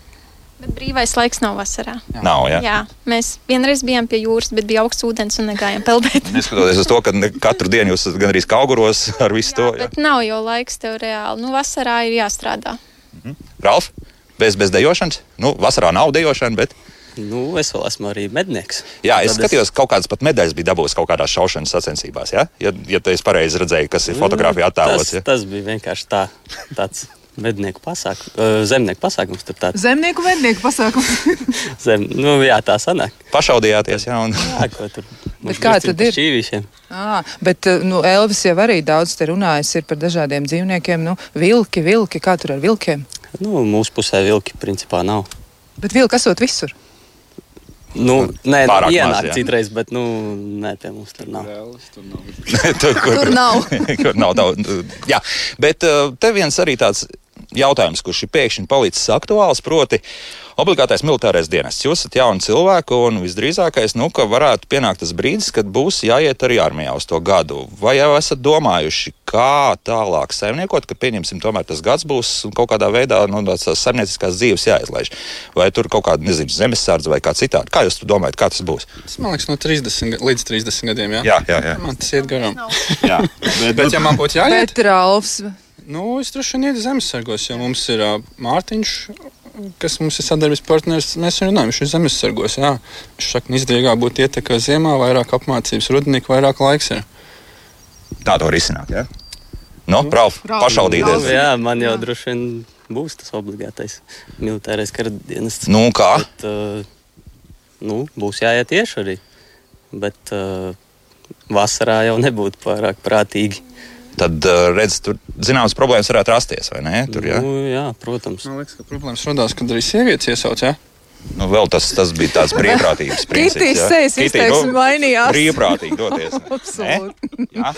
Bet brīvais laiks nav vasarā. Jā. Nav, jā. Jā, mēs vienreiz bijām pie jūras, bet bija augsts ūdens un negājām peldēt. (laughs) Neskatoties uz to, ka katru dienu jūs esat gandrīz kauguros (laughs) ar visu to. Jā. Bet nav jau laiks tev reāli. Nu, vasarā ir jāstrādā. Ralf, bez, bez dejošanas? Nu, vasarā nav dejošana, bet. Nu, es vēl esmu arī mednieks. Jā, es Tad skatījos, kaut kādas pat medaļas bija dabūjis kaut kādās šaušanas sacensībās. Ja, ja, ja es pareizi redzēju, kas ir fotografijā attēlots. Tas, Ja? tas bija vienkārši tā, tāds mednieku pasākums, zemnieku pasākums. Zemnieku mednieku pasākums. (laughs) zem, nu, jā, tā sanāk. Pašaudījāties, jā, un Jā, ko tur kā tad ir? Šķīvīšiem. À, bet nu, Elvis jau arī daudz runājis ir par dažādiem dzīvniekiem. Nu, vilki, vilki, kā tur ar vilkiem? Nu, mūsu pusē vilki principā nav. Bet vilki esot visur. Nu, nē, pārāk maz, ienāk jā. citreiz, bet nu, nē, pie mums tur nav. (laughs) tur, kur, Tur nav. (laughs) kur nav daudz. Jā, bet uh, te viens arī tāds jautājums, kurš ir pēkšņi palicis aktuāls, proti, obligātais militārais dienests. Jūs esat jauni cilvēki, un visdrīzākais, nu, ka varētu pienākt tas brīdis, kad būs jāiet arī armijā uz to gadu. Vai jau esat domājuši, kā tālāk saimniekot, kad pieņemsim, tomēr tas gads būs kaut kādā veidā no nu, tās saimnieciskās dzīves jāizlaiž? Vai tur kaut kāda, nezinu, zemesardze vai kā citādi? Kā jūs domājat, kā tas būs? Tas man liekas, no 30 ga- līdz 30 gadiem. Jā, Jā, jā, jā. man tas iet garām. jā. (laughs) Bet, ja man būtu jāiet, Bet Ralfs. Nu, es droši vien ietu zemesargos, jo mums ir uh, Mārtiņš. Kas mums ir sadarbības partneris, mēs jau runājam, viņš ir zemesargos. Jā. Viņš saka, ka izdevīgāk būtu iet tikai ziemā, vairāk apmācības, rudenī, vairāk laiks. Ir. Tā to risināt. Ja? Nu, Ralf, pašaudīties. Nu, jā, man jau droši vien būs tas obligātais militārais karadienests. Nu, kā? Bet, uh, nu, būs jāiet tieši arī. Bet uh, vasarā jau nebūtu pārāk prātīgi. Tad, uh, redz, tur zināmas problēmas varētu rasties, vai ne? Tur, ja? Nu, jā, protams. Man liekas, ka problēmas radās, kad arī sievietes iesauc. Jā. nu, vēl tas, tas bija tāds brīvprātīgs (laughs) princips. Kitīs ja? sejas izteiksme mainījās. Brīvprātīgi doties. (laughs) Absolūti. Jā?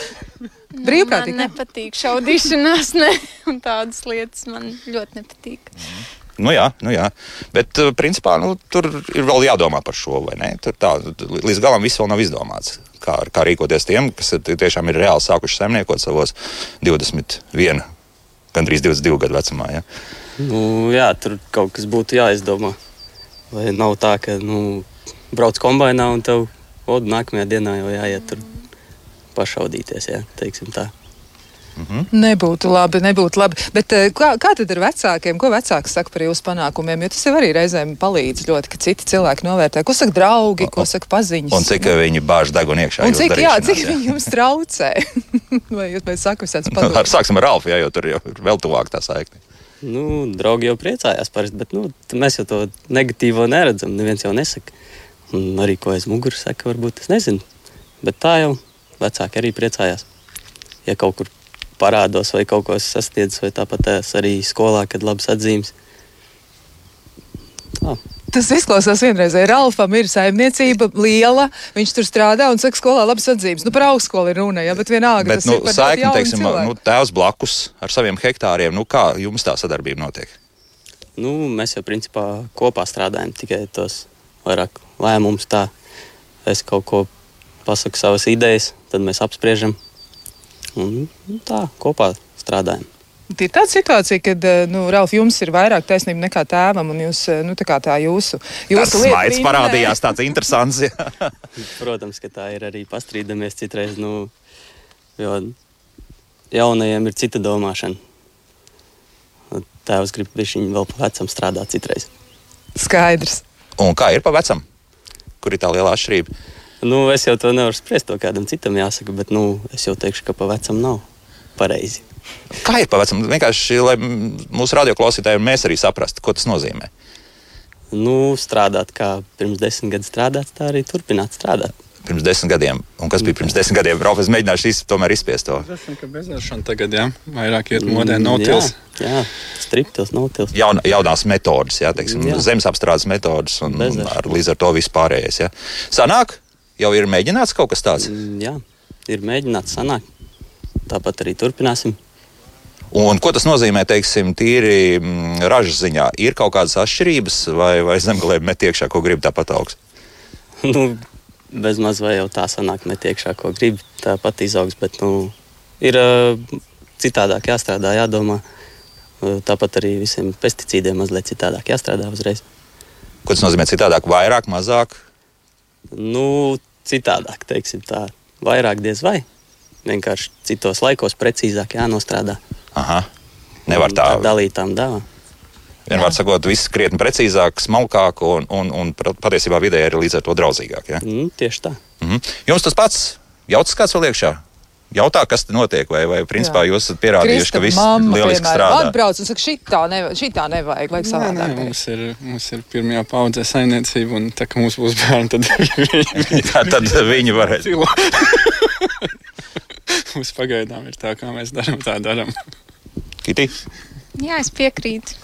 Brīvprātīgi. Man nepatīk šaudīšanās, ne, un tādas lietas man ļoti nepatīk. Nu, jā, nu, jā. Bet, uh, principā, nu, tur ir vēl jādomā par šo? Tur tā, līdz galam viss vēl nav izdomāts. Kā, kā rīkoties tiem, kas tiešām ir reāli sākuši saimniekot savos 21, gandrīz 22 gadu vecumā. Ja? Nu, jā, tur kaut kas būtu jāizdomā. Vai nav tā, ka nu, brauc kombinā un tev odu nākamajā dienā jau jāiet tur pašaudīties. Jā, teiksim tā. Nebūtu labi, nebūtu labi. Bet eh, kā, kā tad ar vecākiem? Ko vecāki saka par jūsu panākumiem? Jo tas jau arī reizēm palīdz ļoti, ka citi cilvēki novērtē. Ko saka draugi, ko saka paziņas? Un cik uh, viņi bāž degunu iekšā? Un cik, jā, cik viņi jums traucē? (laughs) Vai jūs pēc sakas esat Nu, ar, padomājis? sāksim ar Ralfu, jā, jo tur jau ir vēl tuvāk tā saikne. Nu, draugi jau priecājās parasti, bet nu, mēs jau to negatīvo neredzam. Neviens jau nesaka. Un arī ko aiz muguras saka, varbūt es nezinu. Bet tā jau vecāki arī priecājās. Ja kaut kur parādos vai kaut ko sasniedzis, vai tāpat arī skolā, kad labas atzīmes. Tā. Tas izklausās vienreizēji. Ralfam ir saimniecība liela, viņš tur strādā un saka, skolā labas atzīmes. Nu, par augstskolu ir runa, jā, bet vienalga. Bet, tas nu, ir par saikni, teiksim, cilvēku. nu, tēvs blakus ar saviem hektāriem, nu, kā jums tā sadarbība notiek? Nu, mēs jau principā kopā strādājam, tikai tos vairāk lēmumus. Tā. Es kaut ko pasaku, savas idejas, tad mēs apspriežam. Un, nu, tā kopā strādājam. Ir tāda situācija, kad, eh, nu, Ralf, jums ir vairāk taisnība nekā tēvam, un jūs, eh, nu, tā kā tā jūsu, jūsu lieta smaids viņa- parādījās tāds interesants. (laughs) Protams, ka tā ir arī pastrīdamies citreiz. Nu, jo jaunajiem ir cita domāšana. Un Tēvs grib viņu vēl pa vecam strādāt citreiz. Skaidrs. Un kā ir pa vecam? Kur ir tā liela atšķirība? Nu, es jau to nevaru spriest, to kādam citam jāsaka, bet nu, es jau teikšu, ka pa vecam nav pareizi. Kā ir pavecam? Vienkārši, lai mūsu radioklausītāji un mēs arī saprastu, ko tas nozīmē. Nu, strādāt kā pirms desmit gadiem strādāt, tā arī turpināt strādāt. Pirms desmit gadiem, un kas bija pirms desmit gadiem, Rauf, es mēģināšu iz, tomēr izspiest to. Es domāju, ka bezvēršana tagad, jā, vairāk iet modē, nav Mm, tils. Jā, jā striptils, nav tils. Jaun, jaunās metodas, jā, teiksim, Jā. zemes apstrādes metodas, un Bezvēršana. ar, līdz ar to viss pārējais. Jā. Sanāk, jau ir mēģināts kaut kas tāds. Mm, Jā, ir mēģināts sanākt. Tāpat arī turpināsim. Un ko tas nozīmē, teiksim, tīri mm, ražas ziņā? Ir kaut kādas atšķirības, vai, vai zemgālē met iekšā, ko grib tāpat augs? (laughs) nu, bez maz vai jau tā sanāk, met iekšā, ko grib. Tāpat izaugs, bet nu, ir citādāk jāstrādā, jādomā. Tāpat arī visiem pesticīdiem mazliet citādāk jāstrādā uzreiz. Ko tas nozīmē citādāk, vairāk, mazāk? Nu, citādāk, teiksim tā. Vairāk diez vai. Vienkārši citos laikos precīzāk jānostrādā. Aha. Nevar tā. Ar dalītām dāvām. Vienmēr sakot, viss krietni precīzāk, smalkāk un, un, un patiesībā vidē ir līdz ar to draudzīgāk. Ja? Mm, tieši tā. Mhm. Jums tas pats jautas kāds vēl iekšā? Jautā, kas te notiek, vai, vai principā Jā. jūs esat pierādījuši, ka viss mamma, lieliski piemēram, strādā? atbrauc un saka, šitā, neva, šitā nevajag, lai Nē, nē, savādāk. darīt. mums ir, mums ir pirmajā paudzē saimniecība, un tā kā mums būs bērni, tad (laughs) viņi (laughs) Tā, tad viņi varēs. (laughs) mums pagaidām ir tā, kā mēs darām, tā darām. Kitī? Jā, es piekrītu.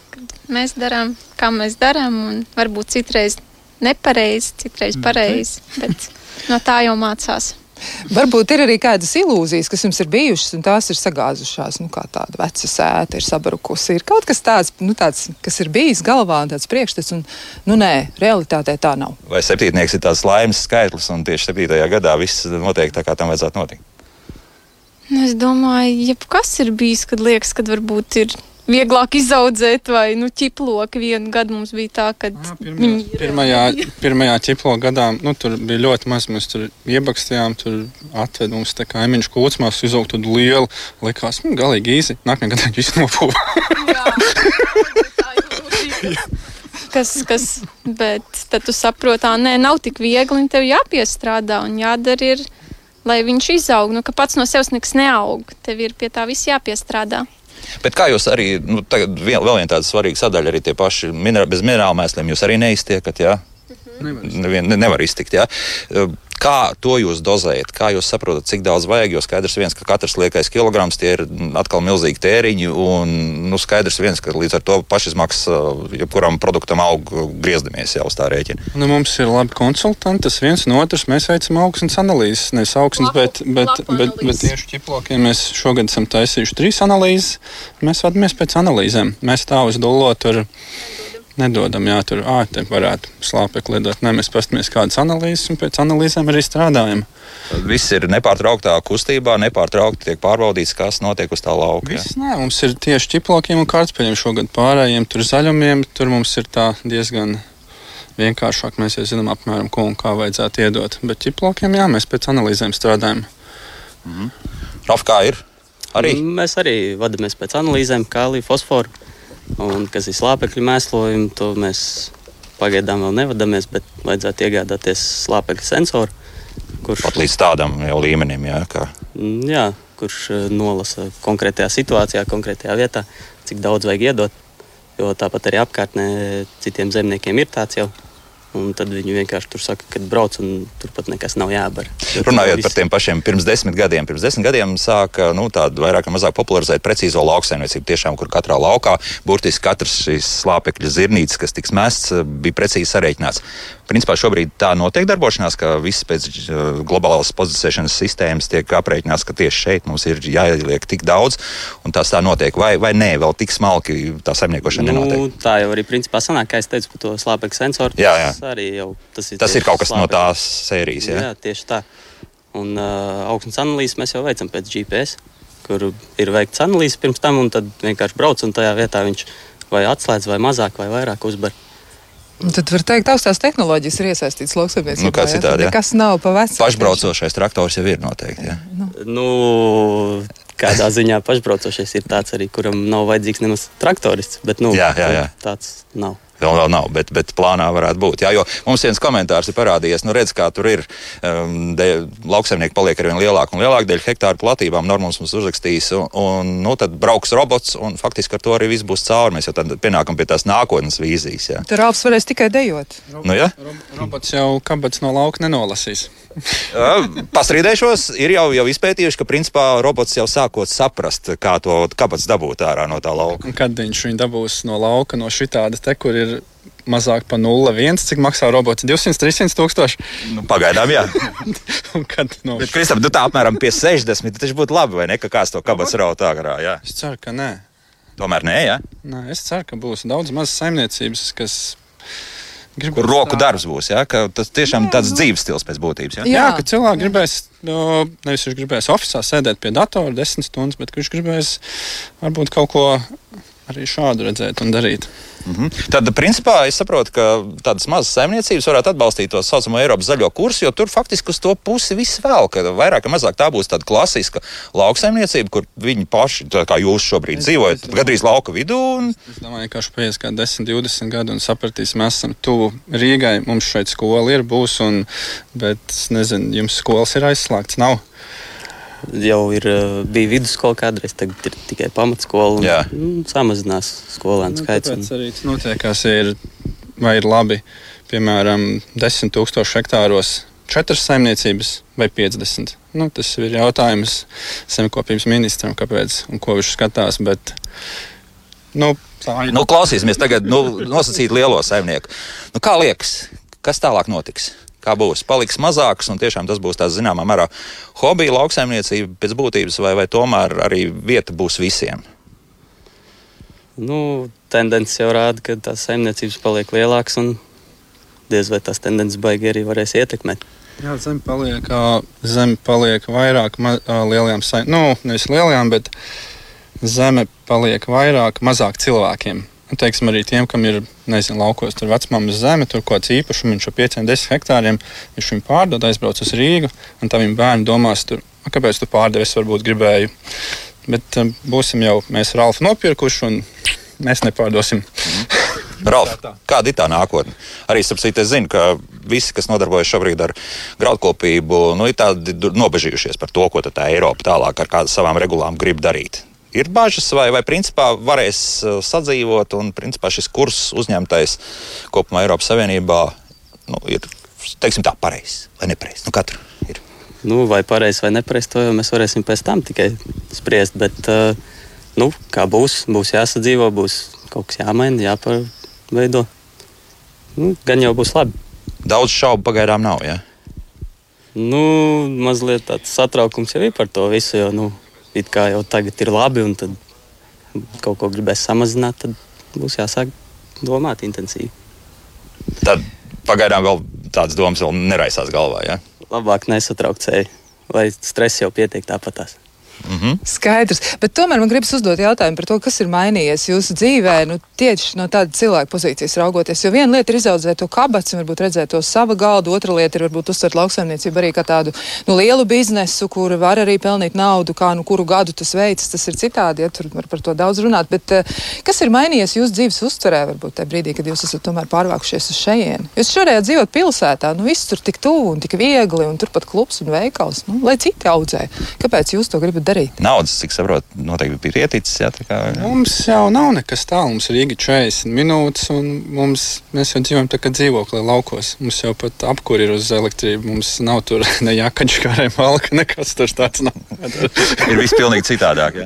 Mēs darām, kā mēs darām, un varbūt citreiz nepareizi, citreiz pareizi, bet no tā jau mācās. Varbūt ir arī kādas ilūzijas, kas jums ir bijušas, un tās ir sagāzušās. Nu, kā tāda veca sēta ir sabrukusi. Ir kaut kas tāds, nu, tāds kas ir bijis galvā, un tāds priekšstats, un, nu, nē, realitātē tā nav. Vai septītnieks ir tāds laimes skaitlis, un tieši septītajā gadā viss notiek tā, kā tam vajadzētu notikt? Nu, es domāju, jebkas ir bijis, kad liekas, ka varbūt ir vieglāk izaudzēt, vai nu, ķiploki. Vienu gadu mums bija tā, ka viņi ir Pirmajā, pirmajā ķiplo gadā nu, tur bija ļoti maz. Mēs tur iebakstījām, tur atveda mums tā kaimiņš kūtsmās, izaugt tādu lielu. Likās, nu, galīgi īsi. Nākamajā gadā viņš nopūva. (laughs) kas, kas, bet tad tu saproti, ka nē, nav tik viegli, un tev jāpiestrādā un jādara ir, lai viņš izaug. Nu, ka pats no sevis nekas neaug, tev ir pie tā viss jāpiestrādā. Bet kā jūs arī, nu, tagad vēl, vēl viena tāda svarīga sadaļa, arī tie paši minerā, bez minerālu mēsliem jūs arī neiztiekat, jā? Nevien, ne, nevar iztikt, jā? Kā to jūs dozējat? Kā jūs saprotat, cik daudz vajag? Jo skaidrs viens, ka katrs liekais kilograms tie ir atkal milzīgi tēriņi, un nu, skaidrs viens, ka līdz ar to pašizmaksas jebkuram produktam aug griezdamies jau uz tā rēķina. Nu, mums ir labi konsultanti. Tas viens no otras mēs veicam augsnes analīzes. Nevis augsnes, Lapu- bet, bet, bet, bet analīzes. tieši ķiplokiem mēs šogad esam taisījuši trīs analīzes. Mēs vadāmies pēc analīzēm. Mēs tā uz dolo tur nedodam, jā, tur ā, te varētu slāpekli lidot. Nē, mēs paskatāmies kādas analīzes un pēc analīzēm arī strādājam. Viss ir nepārtrauktā kustībā, nepārtraukti tiek pārbaudīts, kas notiek uz tā lauka. Viss, nē, mums ir tieši ķiplokiem un kārtspēļiem šogad pārējiem. Tur zaļumiem, tur mums ir tā diezgan vienkāršāk. Mēs jau zinām apmēram, ko un kā vajadzētu iedot. Bet ķiplokiem, jā, mēs pēc analīzēm strādājam. Raf, kā ir? Arī. Mēs arī vadāmies pēc analīzēm, kālija, fosforu. Un kas ir slāpekļu mēslojumi, to mēs pagaidām vēl nevadāmies, bet vajadzētu iegādāties slāpekļu sensoru, kurš, Pat līdz tādam līmenim, jā, kā Mm, jā, kurš eh, nolasa konkrētajā situācijā, konkrētajā vietā, cik daudz vajag iedot. Jo tāpat arī apkārtnē citiem zemniekiem ir tāds jau. Un tad viņi vienkārši tur saka, ka brauc un turpat nekas nav jābar. Runājot par tiem pašiem pirms desmit gadiem, pirms desmit gadiem sāka nu, tādu vairāk vai mazāk popularizēt precīzo lauksaimniecību. Tiešām, kur katrā laukā burtiski katrs šīs slāpekļa zirnītes, kas tiks mests, bija precīzi sarēķināts. Principā šobrīd tā notiek darbošanās, ka viss pēc uh, globālās pozicionēšanas sistēmas tiek aprēķināts, ka tieši šeit mums ir jāieliek tik daudz, un tas tā notiek. Vai, vai nē, vēl tik smalki tā saimniekošana Nu, nenotiek. tā jau arī principā sanāk, kā es teicu par to slāpekļa sensoru. Jā, jā. Tas arī jau tas ir. Tas ir kaut kas no slāpekļa. tās sērijas. Jā, Jā? jā tieši tā. Un uh, augstnes analīzes mēs jau veicam pēc GPS, kur ir veikts analīzes pirms tam, un tad vienkārši brauc un tajā vietā viņš vai atslēdz, vai mazāk, vai vairāk uzbar. Un Tad var teikt, augstās tehnoloģijas ir iesaistītas lauksaimniecībā. Nu, kā citādi. Nekas nav pa vecu. Pašbraucošais traktors jau ir noteikti. Jā. Nu, kādā ziņā pašbraucošais ir tāds arī, kuram nav vajadzīgs nemaz traktorists. Bet, nu, Jā, jā, jā. Tāds nav. Vēl, vēl nav, bet, bet plānā varētu būt. Jā, jo mums viens komentārs ir parādījies, nu redz, kā tur ir. Um, lauksaimnieki paliek ar vien lielāku un lielāku dēļ hektāru platībām. Normāls mums uzrakstīs, un, un nu, tad brauks robots, un faktiski ar to arī viss būs cauri. Mēs jau tad pienākam pie tās nākotnes vīzijas. Jā. Tur Alps varēs tikai dejot. Nu, ja? Robots jau kabats no lauka nenolasīs. (laughs) Pastrīdēšos, ir jau, jau izpētījuši, ka principā robots jau sākot saprast, kā to kabats dabūt ārā no tā lauka. Kad viņš viņu dabūs no lauka, no šī tāda te, kur ir mazāk par 0,1, cik maksā robots 200, 300 tūkstoši. Nu, pagaidām, jā. (laughs) kad, no... Bet, Kristap, tu tā apmēram pie 60, tas būtu labi, vai ne, ka kāds to kabats raut ārā, jā. Es ceru, ka nē. Tomēr nē, jā. Nē, es ceru, ka būs daudz mazas saimniecības, kas Gribu Kur roku tā. darbs būs. Ja? Tas tiešām ir tāds dzīves stils pēc būtības. Ja? Jā, jā ka cilvēki gribēs, no, nevis viņš gribēs oficiālā sēdēt pie datora desmit stundas, bet viņš gribēs varbūt kaut ko arī šādu redzēt un darīt. Mm -hmm. Tad, principā, es saprotu, ka tādas mazas saimniecības varētu atbalstīt to saucamo Eiropas zaļo kursu, jo tur faktiski uz to pusi viss vēl, ka vairāk vai mazāk tā būs tāda klasiska lauksaimniecība, kur viņi paši, kā jūs šobrīd es, dzīvojat, es, gandrīz lauka vidū. Un... Es domāju, ka paies kā 10, 20 gadi un sapratīs, mēs esam tuvu Rīgai, mums šeit skola ir, būs, un, bet, nezinu, jums skolas ir aizslēgts, nav jau ir, eh, bija vidusskola kādreiz, tagad ir tikai pamatskola. Un, nu, samazinās skolēnu nu, skaits. Tas arī notiekās, ir, vai ir labi, piemēram, 10 tūkstoši hektāros četras saimniecības vai 50. Nu, tas ir jautājums zemkopības ministram, kāpēc un ko viņš skatās. Bet, nu, tā ir. Nu, klausīsimies tagad nu, nosacīt lielo saimnieku. Nu, kā liekas, kas tālāk notiks? Kā būs. Paliks mazāks, un tiešām tas būs tāds zināmā mērā hobija lauksaimniecība pēc būtības, vai, vai tomēr arī vieta būs visiem? Nu, tendence jau rāda, ka tās saimniecības paliek lielākas, un diez vai tās tendences baigi arī varēs ietekmēt. Jā, zeme paliek, zeme paliek vairāk ma, lielajām saimniecībām, nu, nevis lielajām, bet zeme paliek vairāk mazāk cilvēkiem. Teiksim, arī tiem, kam ir nezinu, laukos, tur vecmāmas zeme, tur kaut kāds īpašums, viņš jau 5-10 hektāriem, viņš viņu pārdod, aizbrauc uz Rīgu, un tā viņa bērni domās, tur, kāpēc tu pārdevi, es varbūt gribēju. Bet um, būsim jau mēs ar Alfa nopirkuši, un mēs nepārdosim. Ralf, kāda ir tā nākotne? Arī sapsīt, es zinu, ka visi, kas nodarbojas šobrīd ar graudkopību, nu, ir tādi nobežījušies par to, ko tā Eiropa tālāk ar kādām savām regulām grib darīt ir bažas, vai, vai principā varēs uh, sadzīvot, un principā šis kurs uzņemtais kopumā Eiropas Savienībā nu, ir teiksim, tā pareizs vai nepareizs. Nu, katru ir. Nu, vai pareizs vai nepareizs, to jau mēs varēsim pēc tam tikai spriest. Bet, uh, nu, kā būs, būs jāsadzīvo, būs kaut kas jāmaina, jāpārveido. Nu, gan jau būs labi. Daudz šaubu pagaidām nav. Ja? Nu, mazliet tāds satraukums jau ir par to visu. Jo, nu, it kā jau tagad ir labi, un tad kaut ko gribēs samazināt, tad būs jāsāk domāt intensīvi. Tad pagaidām vēl tādas domas vēl neraisās galvā. Ja? Labāk nesatraukt ceļu, lai stress jau pietiek tāpatās. Mm -hmm. Skaidrs. Bet tomēr man gribas uzdot jautājumu par to, kas ir mainījies jūsu dzīvē, nu, tieši no tāda cilvēka pozīcijas raugoties. Jo viena lieta ir izaudzēt to kabats, varbūt redzēt to sava galdu, otra lieta ir varbūt uztvert lauksaimniecību arī kā tādu nu, lielu biznesu, kur var arī pelnīt naudu, kā nu kuru gadu tas veids. Tas ir citādi, ja tur var par to daudz runāt. Bet uh, kas ir mainījies jūsu dzīves uztverē, varbūt tajā brīdī, kad jūs esat tomēr pārvākušies uz šejienu? Jūs šoreiz dzīvojat pilsētā, nu viss tur tik tuvu un tik viegli, un turpat klubs un veikals. Nu, lai citi audzē, kāpēc jūs to gribat darīt? Naudas, cik saprotu, noteikti bija ieticis. Jā, kā, jā. Mums jau nav nekas tāls. Mums ir Rīga 40 minūtes, un mums, mēs jau dzīvojam tā kā dzīvoklī laukos. Mums jau pat apkūri ir uz elektrību. Mums nav tur (laughs) ne jākaģis kā arī malka, nekas tur tāds nav. ir viss pilnīgi citādāk.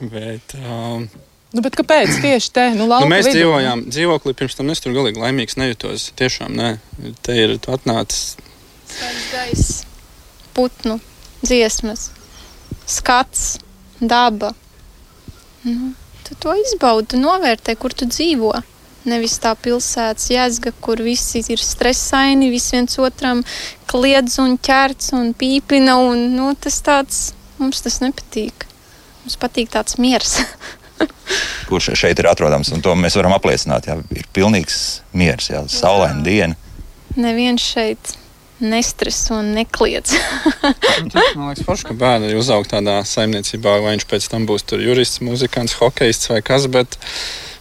Bet, um, Nu, kāpēc tieši te? Nu, nu, mēs vidu. dzīvojām dzīvoklī, pirms tam es tur galīgi laimīgs nejūtos. Tiešām, nē, te ir atnācis. Svaigs gaiss, putnu, dziesmas skats, daba. Nu, tu to izbaudi, novērtē, kur tu dzīvo. Nevis tā pilsētas jēga, kur visi ir stresaini, visi viens otram kliedz un ķērts un pīpina. Un, nu, tas tāds, mums tas nepatīk. Mums patīk tāds miers. (laughs) Kurš šeit ir atrodams, un to mēs varam apliecināt. Jā, ir pilnīgs miers, jā, saulaina diena. Neviens šeit nestreso un nekliedz. man liekas, forši, ka bērni uzaug tādā saimniecībā, vai viņš pēc tam būs jurists, muzikants, hokejists vai kas. Bet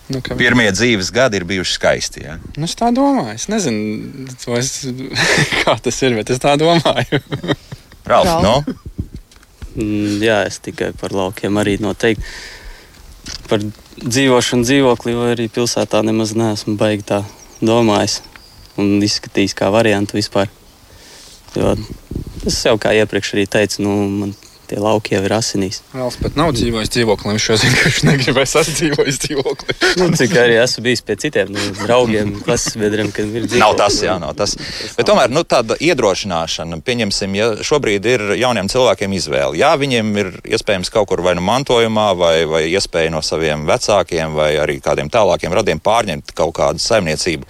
Nu, ka- Pirmie dzīves gadi ir bijuši skaisti. Ja? Nu, es tā domāju. Es nezinu, to es, (laughs) kā tas ir, bet es tā domāju. Ralf, no? Mm, jā, es tikai par laukiem arī noteikti. Par dzīvošanu dzīvoklī vai arī pilsētā nemaz neesmu baigi tā domājis un izskatījis kā variantu vispār. Jo es jau kā iepriekš arī teicu, nu, man tie lauki jau ir asinīs. Rāls pat nav dzīvojis dzīvoklī. Viņš jau zina, ka viņš negribēs atdzīvot dzīvoklī. Nu, cik arī esmu bijis pie citiem nu, draugiem, klases biedriem, kad ir dzīvoklis. Nav tas, jā, nav tas. Bet tomēr nu, tāda iedrošināšana, pieņemsim, ja šobrīd ir jauniem cilvēkiem izvēle. Jā, viņiem ir iespējams kaut kur vai nu mantojumā, vai, vai iespēja no saviem vecākiem, vai arī kādiem tālākiem radiem pārņemt kaut kādu saimniecību.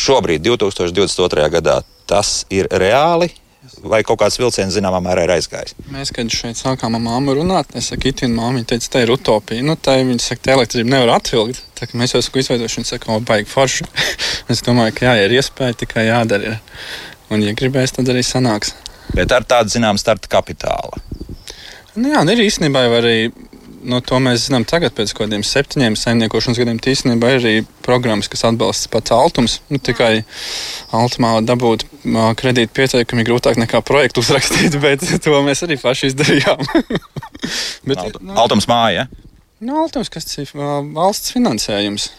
Šobrīd, 2022. gadā, tas ir reāli. Vai kaut kāds vilciens zināmā mērā ir aizgājis? Mēs, kad šeit sākām ar māmu runāt, es saku, itin māmiņa teica, tā ir utopija. Nu, tā viņa saka, tā elektrība nevar atvilkt. Tā mēs jau esam izveidojuši, viņa saka, o, baigi forši. (laughs) es domāju, ka jā, ir iespēja, tikai jādara. Un, ja gribēs, tad arī sanāks. Bet ar tādu zināmu starta kapitālu. Nu, jā, ir īstenībā arī. No to mēs zinām tagad, pēc kaut kādiem septiņiem saimniekošanas gadiem. Tīsnībā ir arī programmas, kas atbalsta pats altums. Nu, tikai altumā dabūt kredītu pieteikumu ir grūtāk nekā projektu uzrakstīt, (laughs) bet to mēs arī paši izdarījām. (laughs) bet, Alt, nu, Altums māja. Nu, Altums, kas ir valsts finansējums.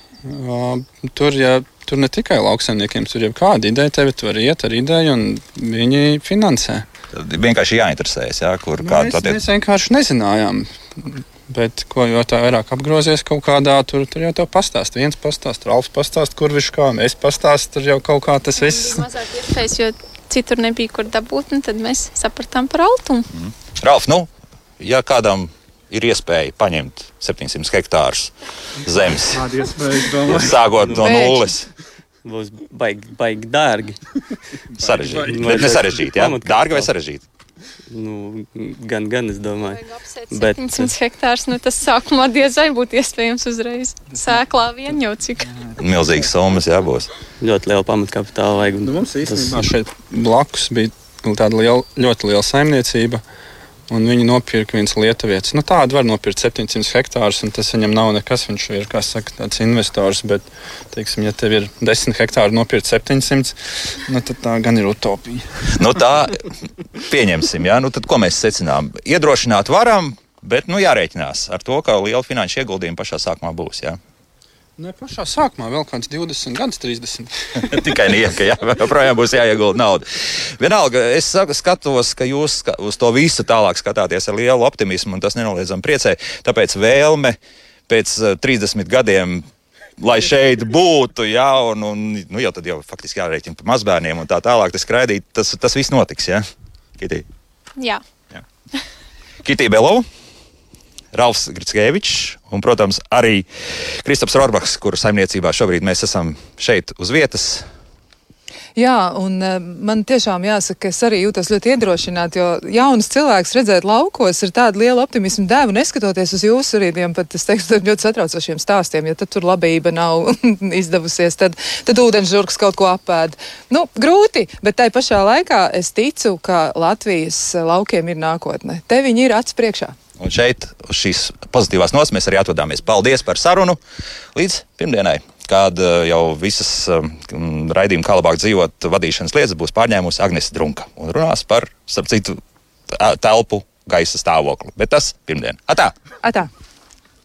Tur, ja, tur ne tikai lauksaimniekiem, tur jau kāda ideja, tev var iet ar ideju, un viņi finansē. Tad vienkārši jāinteresējas, jā, kur Mēs, kāda mēs vienkārši nezinājām. Bet, ko jau tā vairāk apgrozies kaut kādā, tur, tur jau tā pastāst. Viens pastāst, Ralfs pastāst, kur viņš kā, es pastāstu, tur jau kaut kā tas viss. Bija mazāk iespējas, jo citur nebija kur dabūt, un tad mēs sapratām par altumu. Ralf, nu, ja kādam ir iespēja paņemt 700 hektārus zemes, (laughs) sākot no nulles, Būs baigi, baigi dārgi. sarežģīti. Bet ne sarežģīti, Pamatkapitāli. dārgi vai sarežģīti? Nu, gan, gan es domāju. Bet- 700 hektārus, nu tas sākumā diez vai būtu iespējams uzreiz. Sēklā vien jau cik. Milzīgas summas jābūs. Ļoti liela pamatkapitāla vajag. Nu, mums tas- īstenībā šeit blakus bija tāda liela, ļoti liela saimniecība. Un viņi nopirka viens lietuvietis. Nu, tādu var nopirkt 700 hektārus, un tas viņam nav nekas. Viņš ir saka, tāds investors. Bet, teiksim, ja tev ir 10 hektāri nopirkt 700, nu, tad tā gan ir utopija. Nu, tā pieņemsim, jā. Nu, tad ko mēs secinām? Iedrošināt varam, bet nu, jārēķinās ar to, ka liela finanšu ieguldījuma pašā sākumā būs. Jā. Ne pašā sākumā vēl kāds 20, gadus 30. Tikai nieka, jā, joprojām būs jāiegulda nauda. Vienalga, es skatos, ka jūs uz to visu tālāk skatāties ar lielu optimismu, un tas nenoliedzami priecē. Tāpēc vēlme pēc eh, 30 gadiem. Lai šeit būtu, jā, un, un nu, jau tad jau faktiski jārēķina par mazbērniem un tā tālāk, tas skraidīt, tas, tas viss notiks. Jā, Kitī. Jā. Kitī Belovs, Ralfs Gritskevičs un, protams, arī Kristaps Rorbachs, kuru saimniecībā šobrīd mēs esam šeit uz vietas. Jā, un uh, man tiešām jāsaka, ka es arī jūtos ļoti iedrošināta, jo jaunas cilvēks redzēt laukos ir tāda liela optimisma dēva, neskatoties uz jūsu arī tiem pat, es teiktu, ļoti satraucošiem stāstiem, ja tad tur labība nav (laughs) izdevusies, tad, tad ūdenžurks kaut ko apēd. Nu, grūti, bet tai pašā laikā es ticu, ka Latvijas laukiem ir nākotne. Te viņi ir acs priekšā. Un šeit, uz šīs pozitīvās nots, mēs arī atvadāmies. Paldies par sarunu līdz pirmdienai, kad eh, jau visas um, raidījuma kā labāk dzīvot vadīšanas lietas būs pārņēmusi Agnese Drunka un runās par, starp citu, telpu gaisa stāvokli. Bet tas pirmdien. Atā! Atā!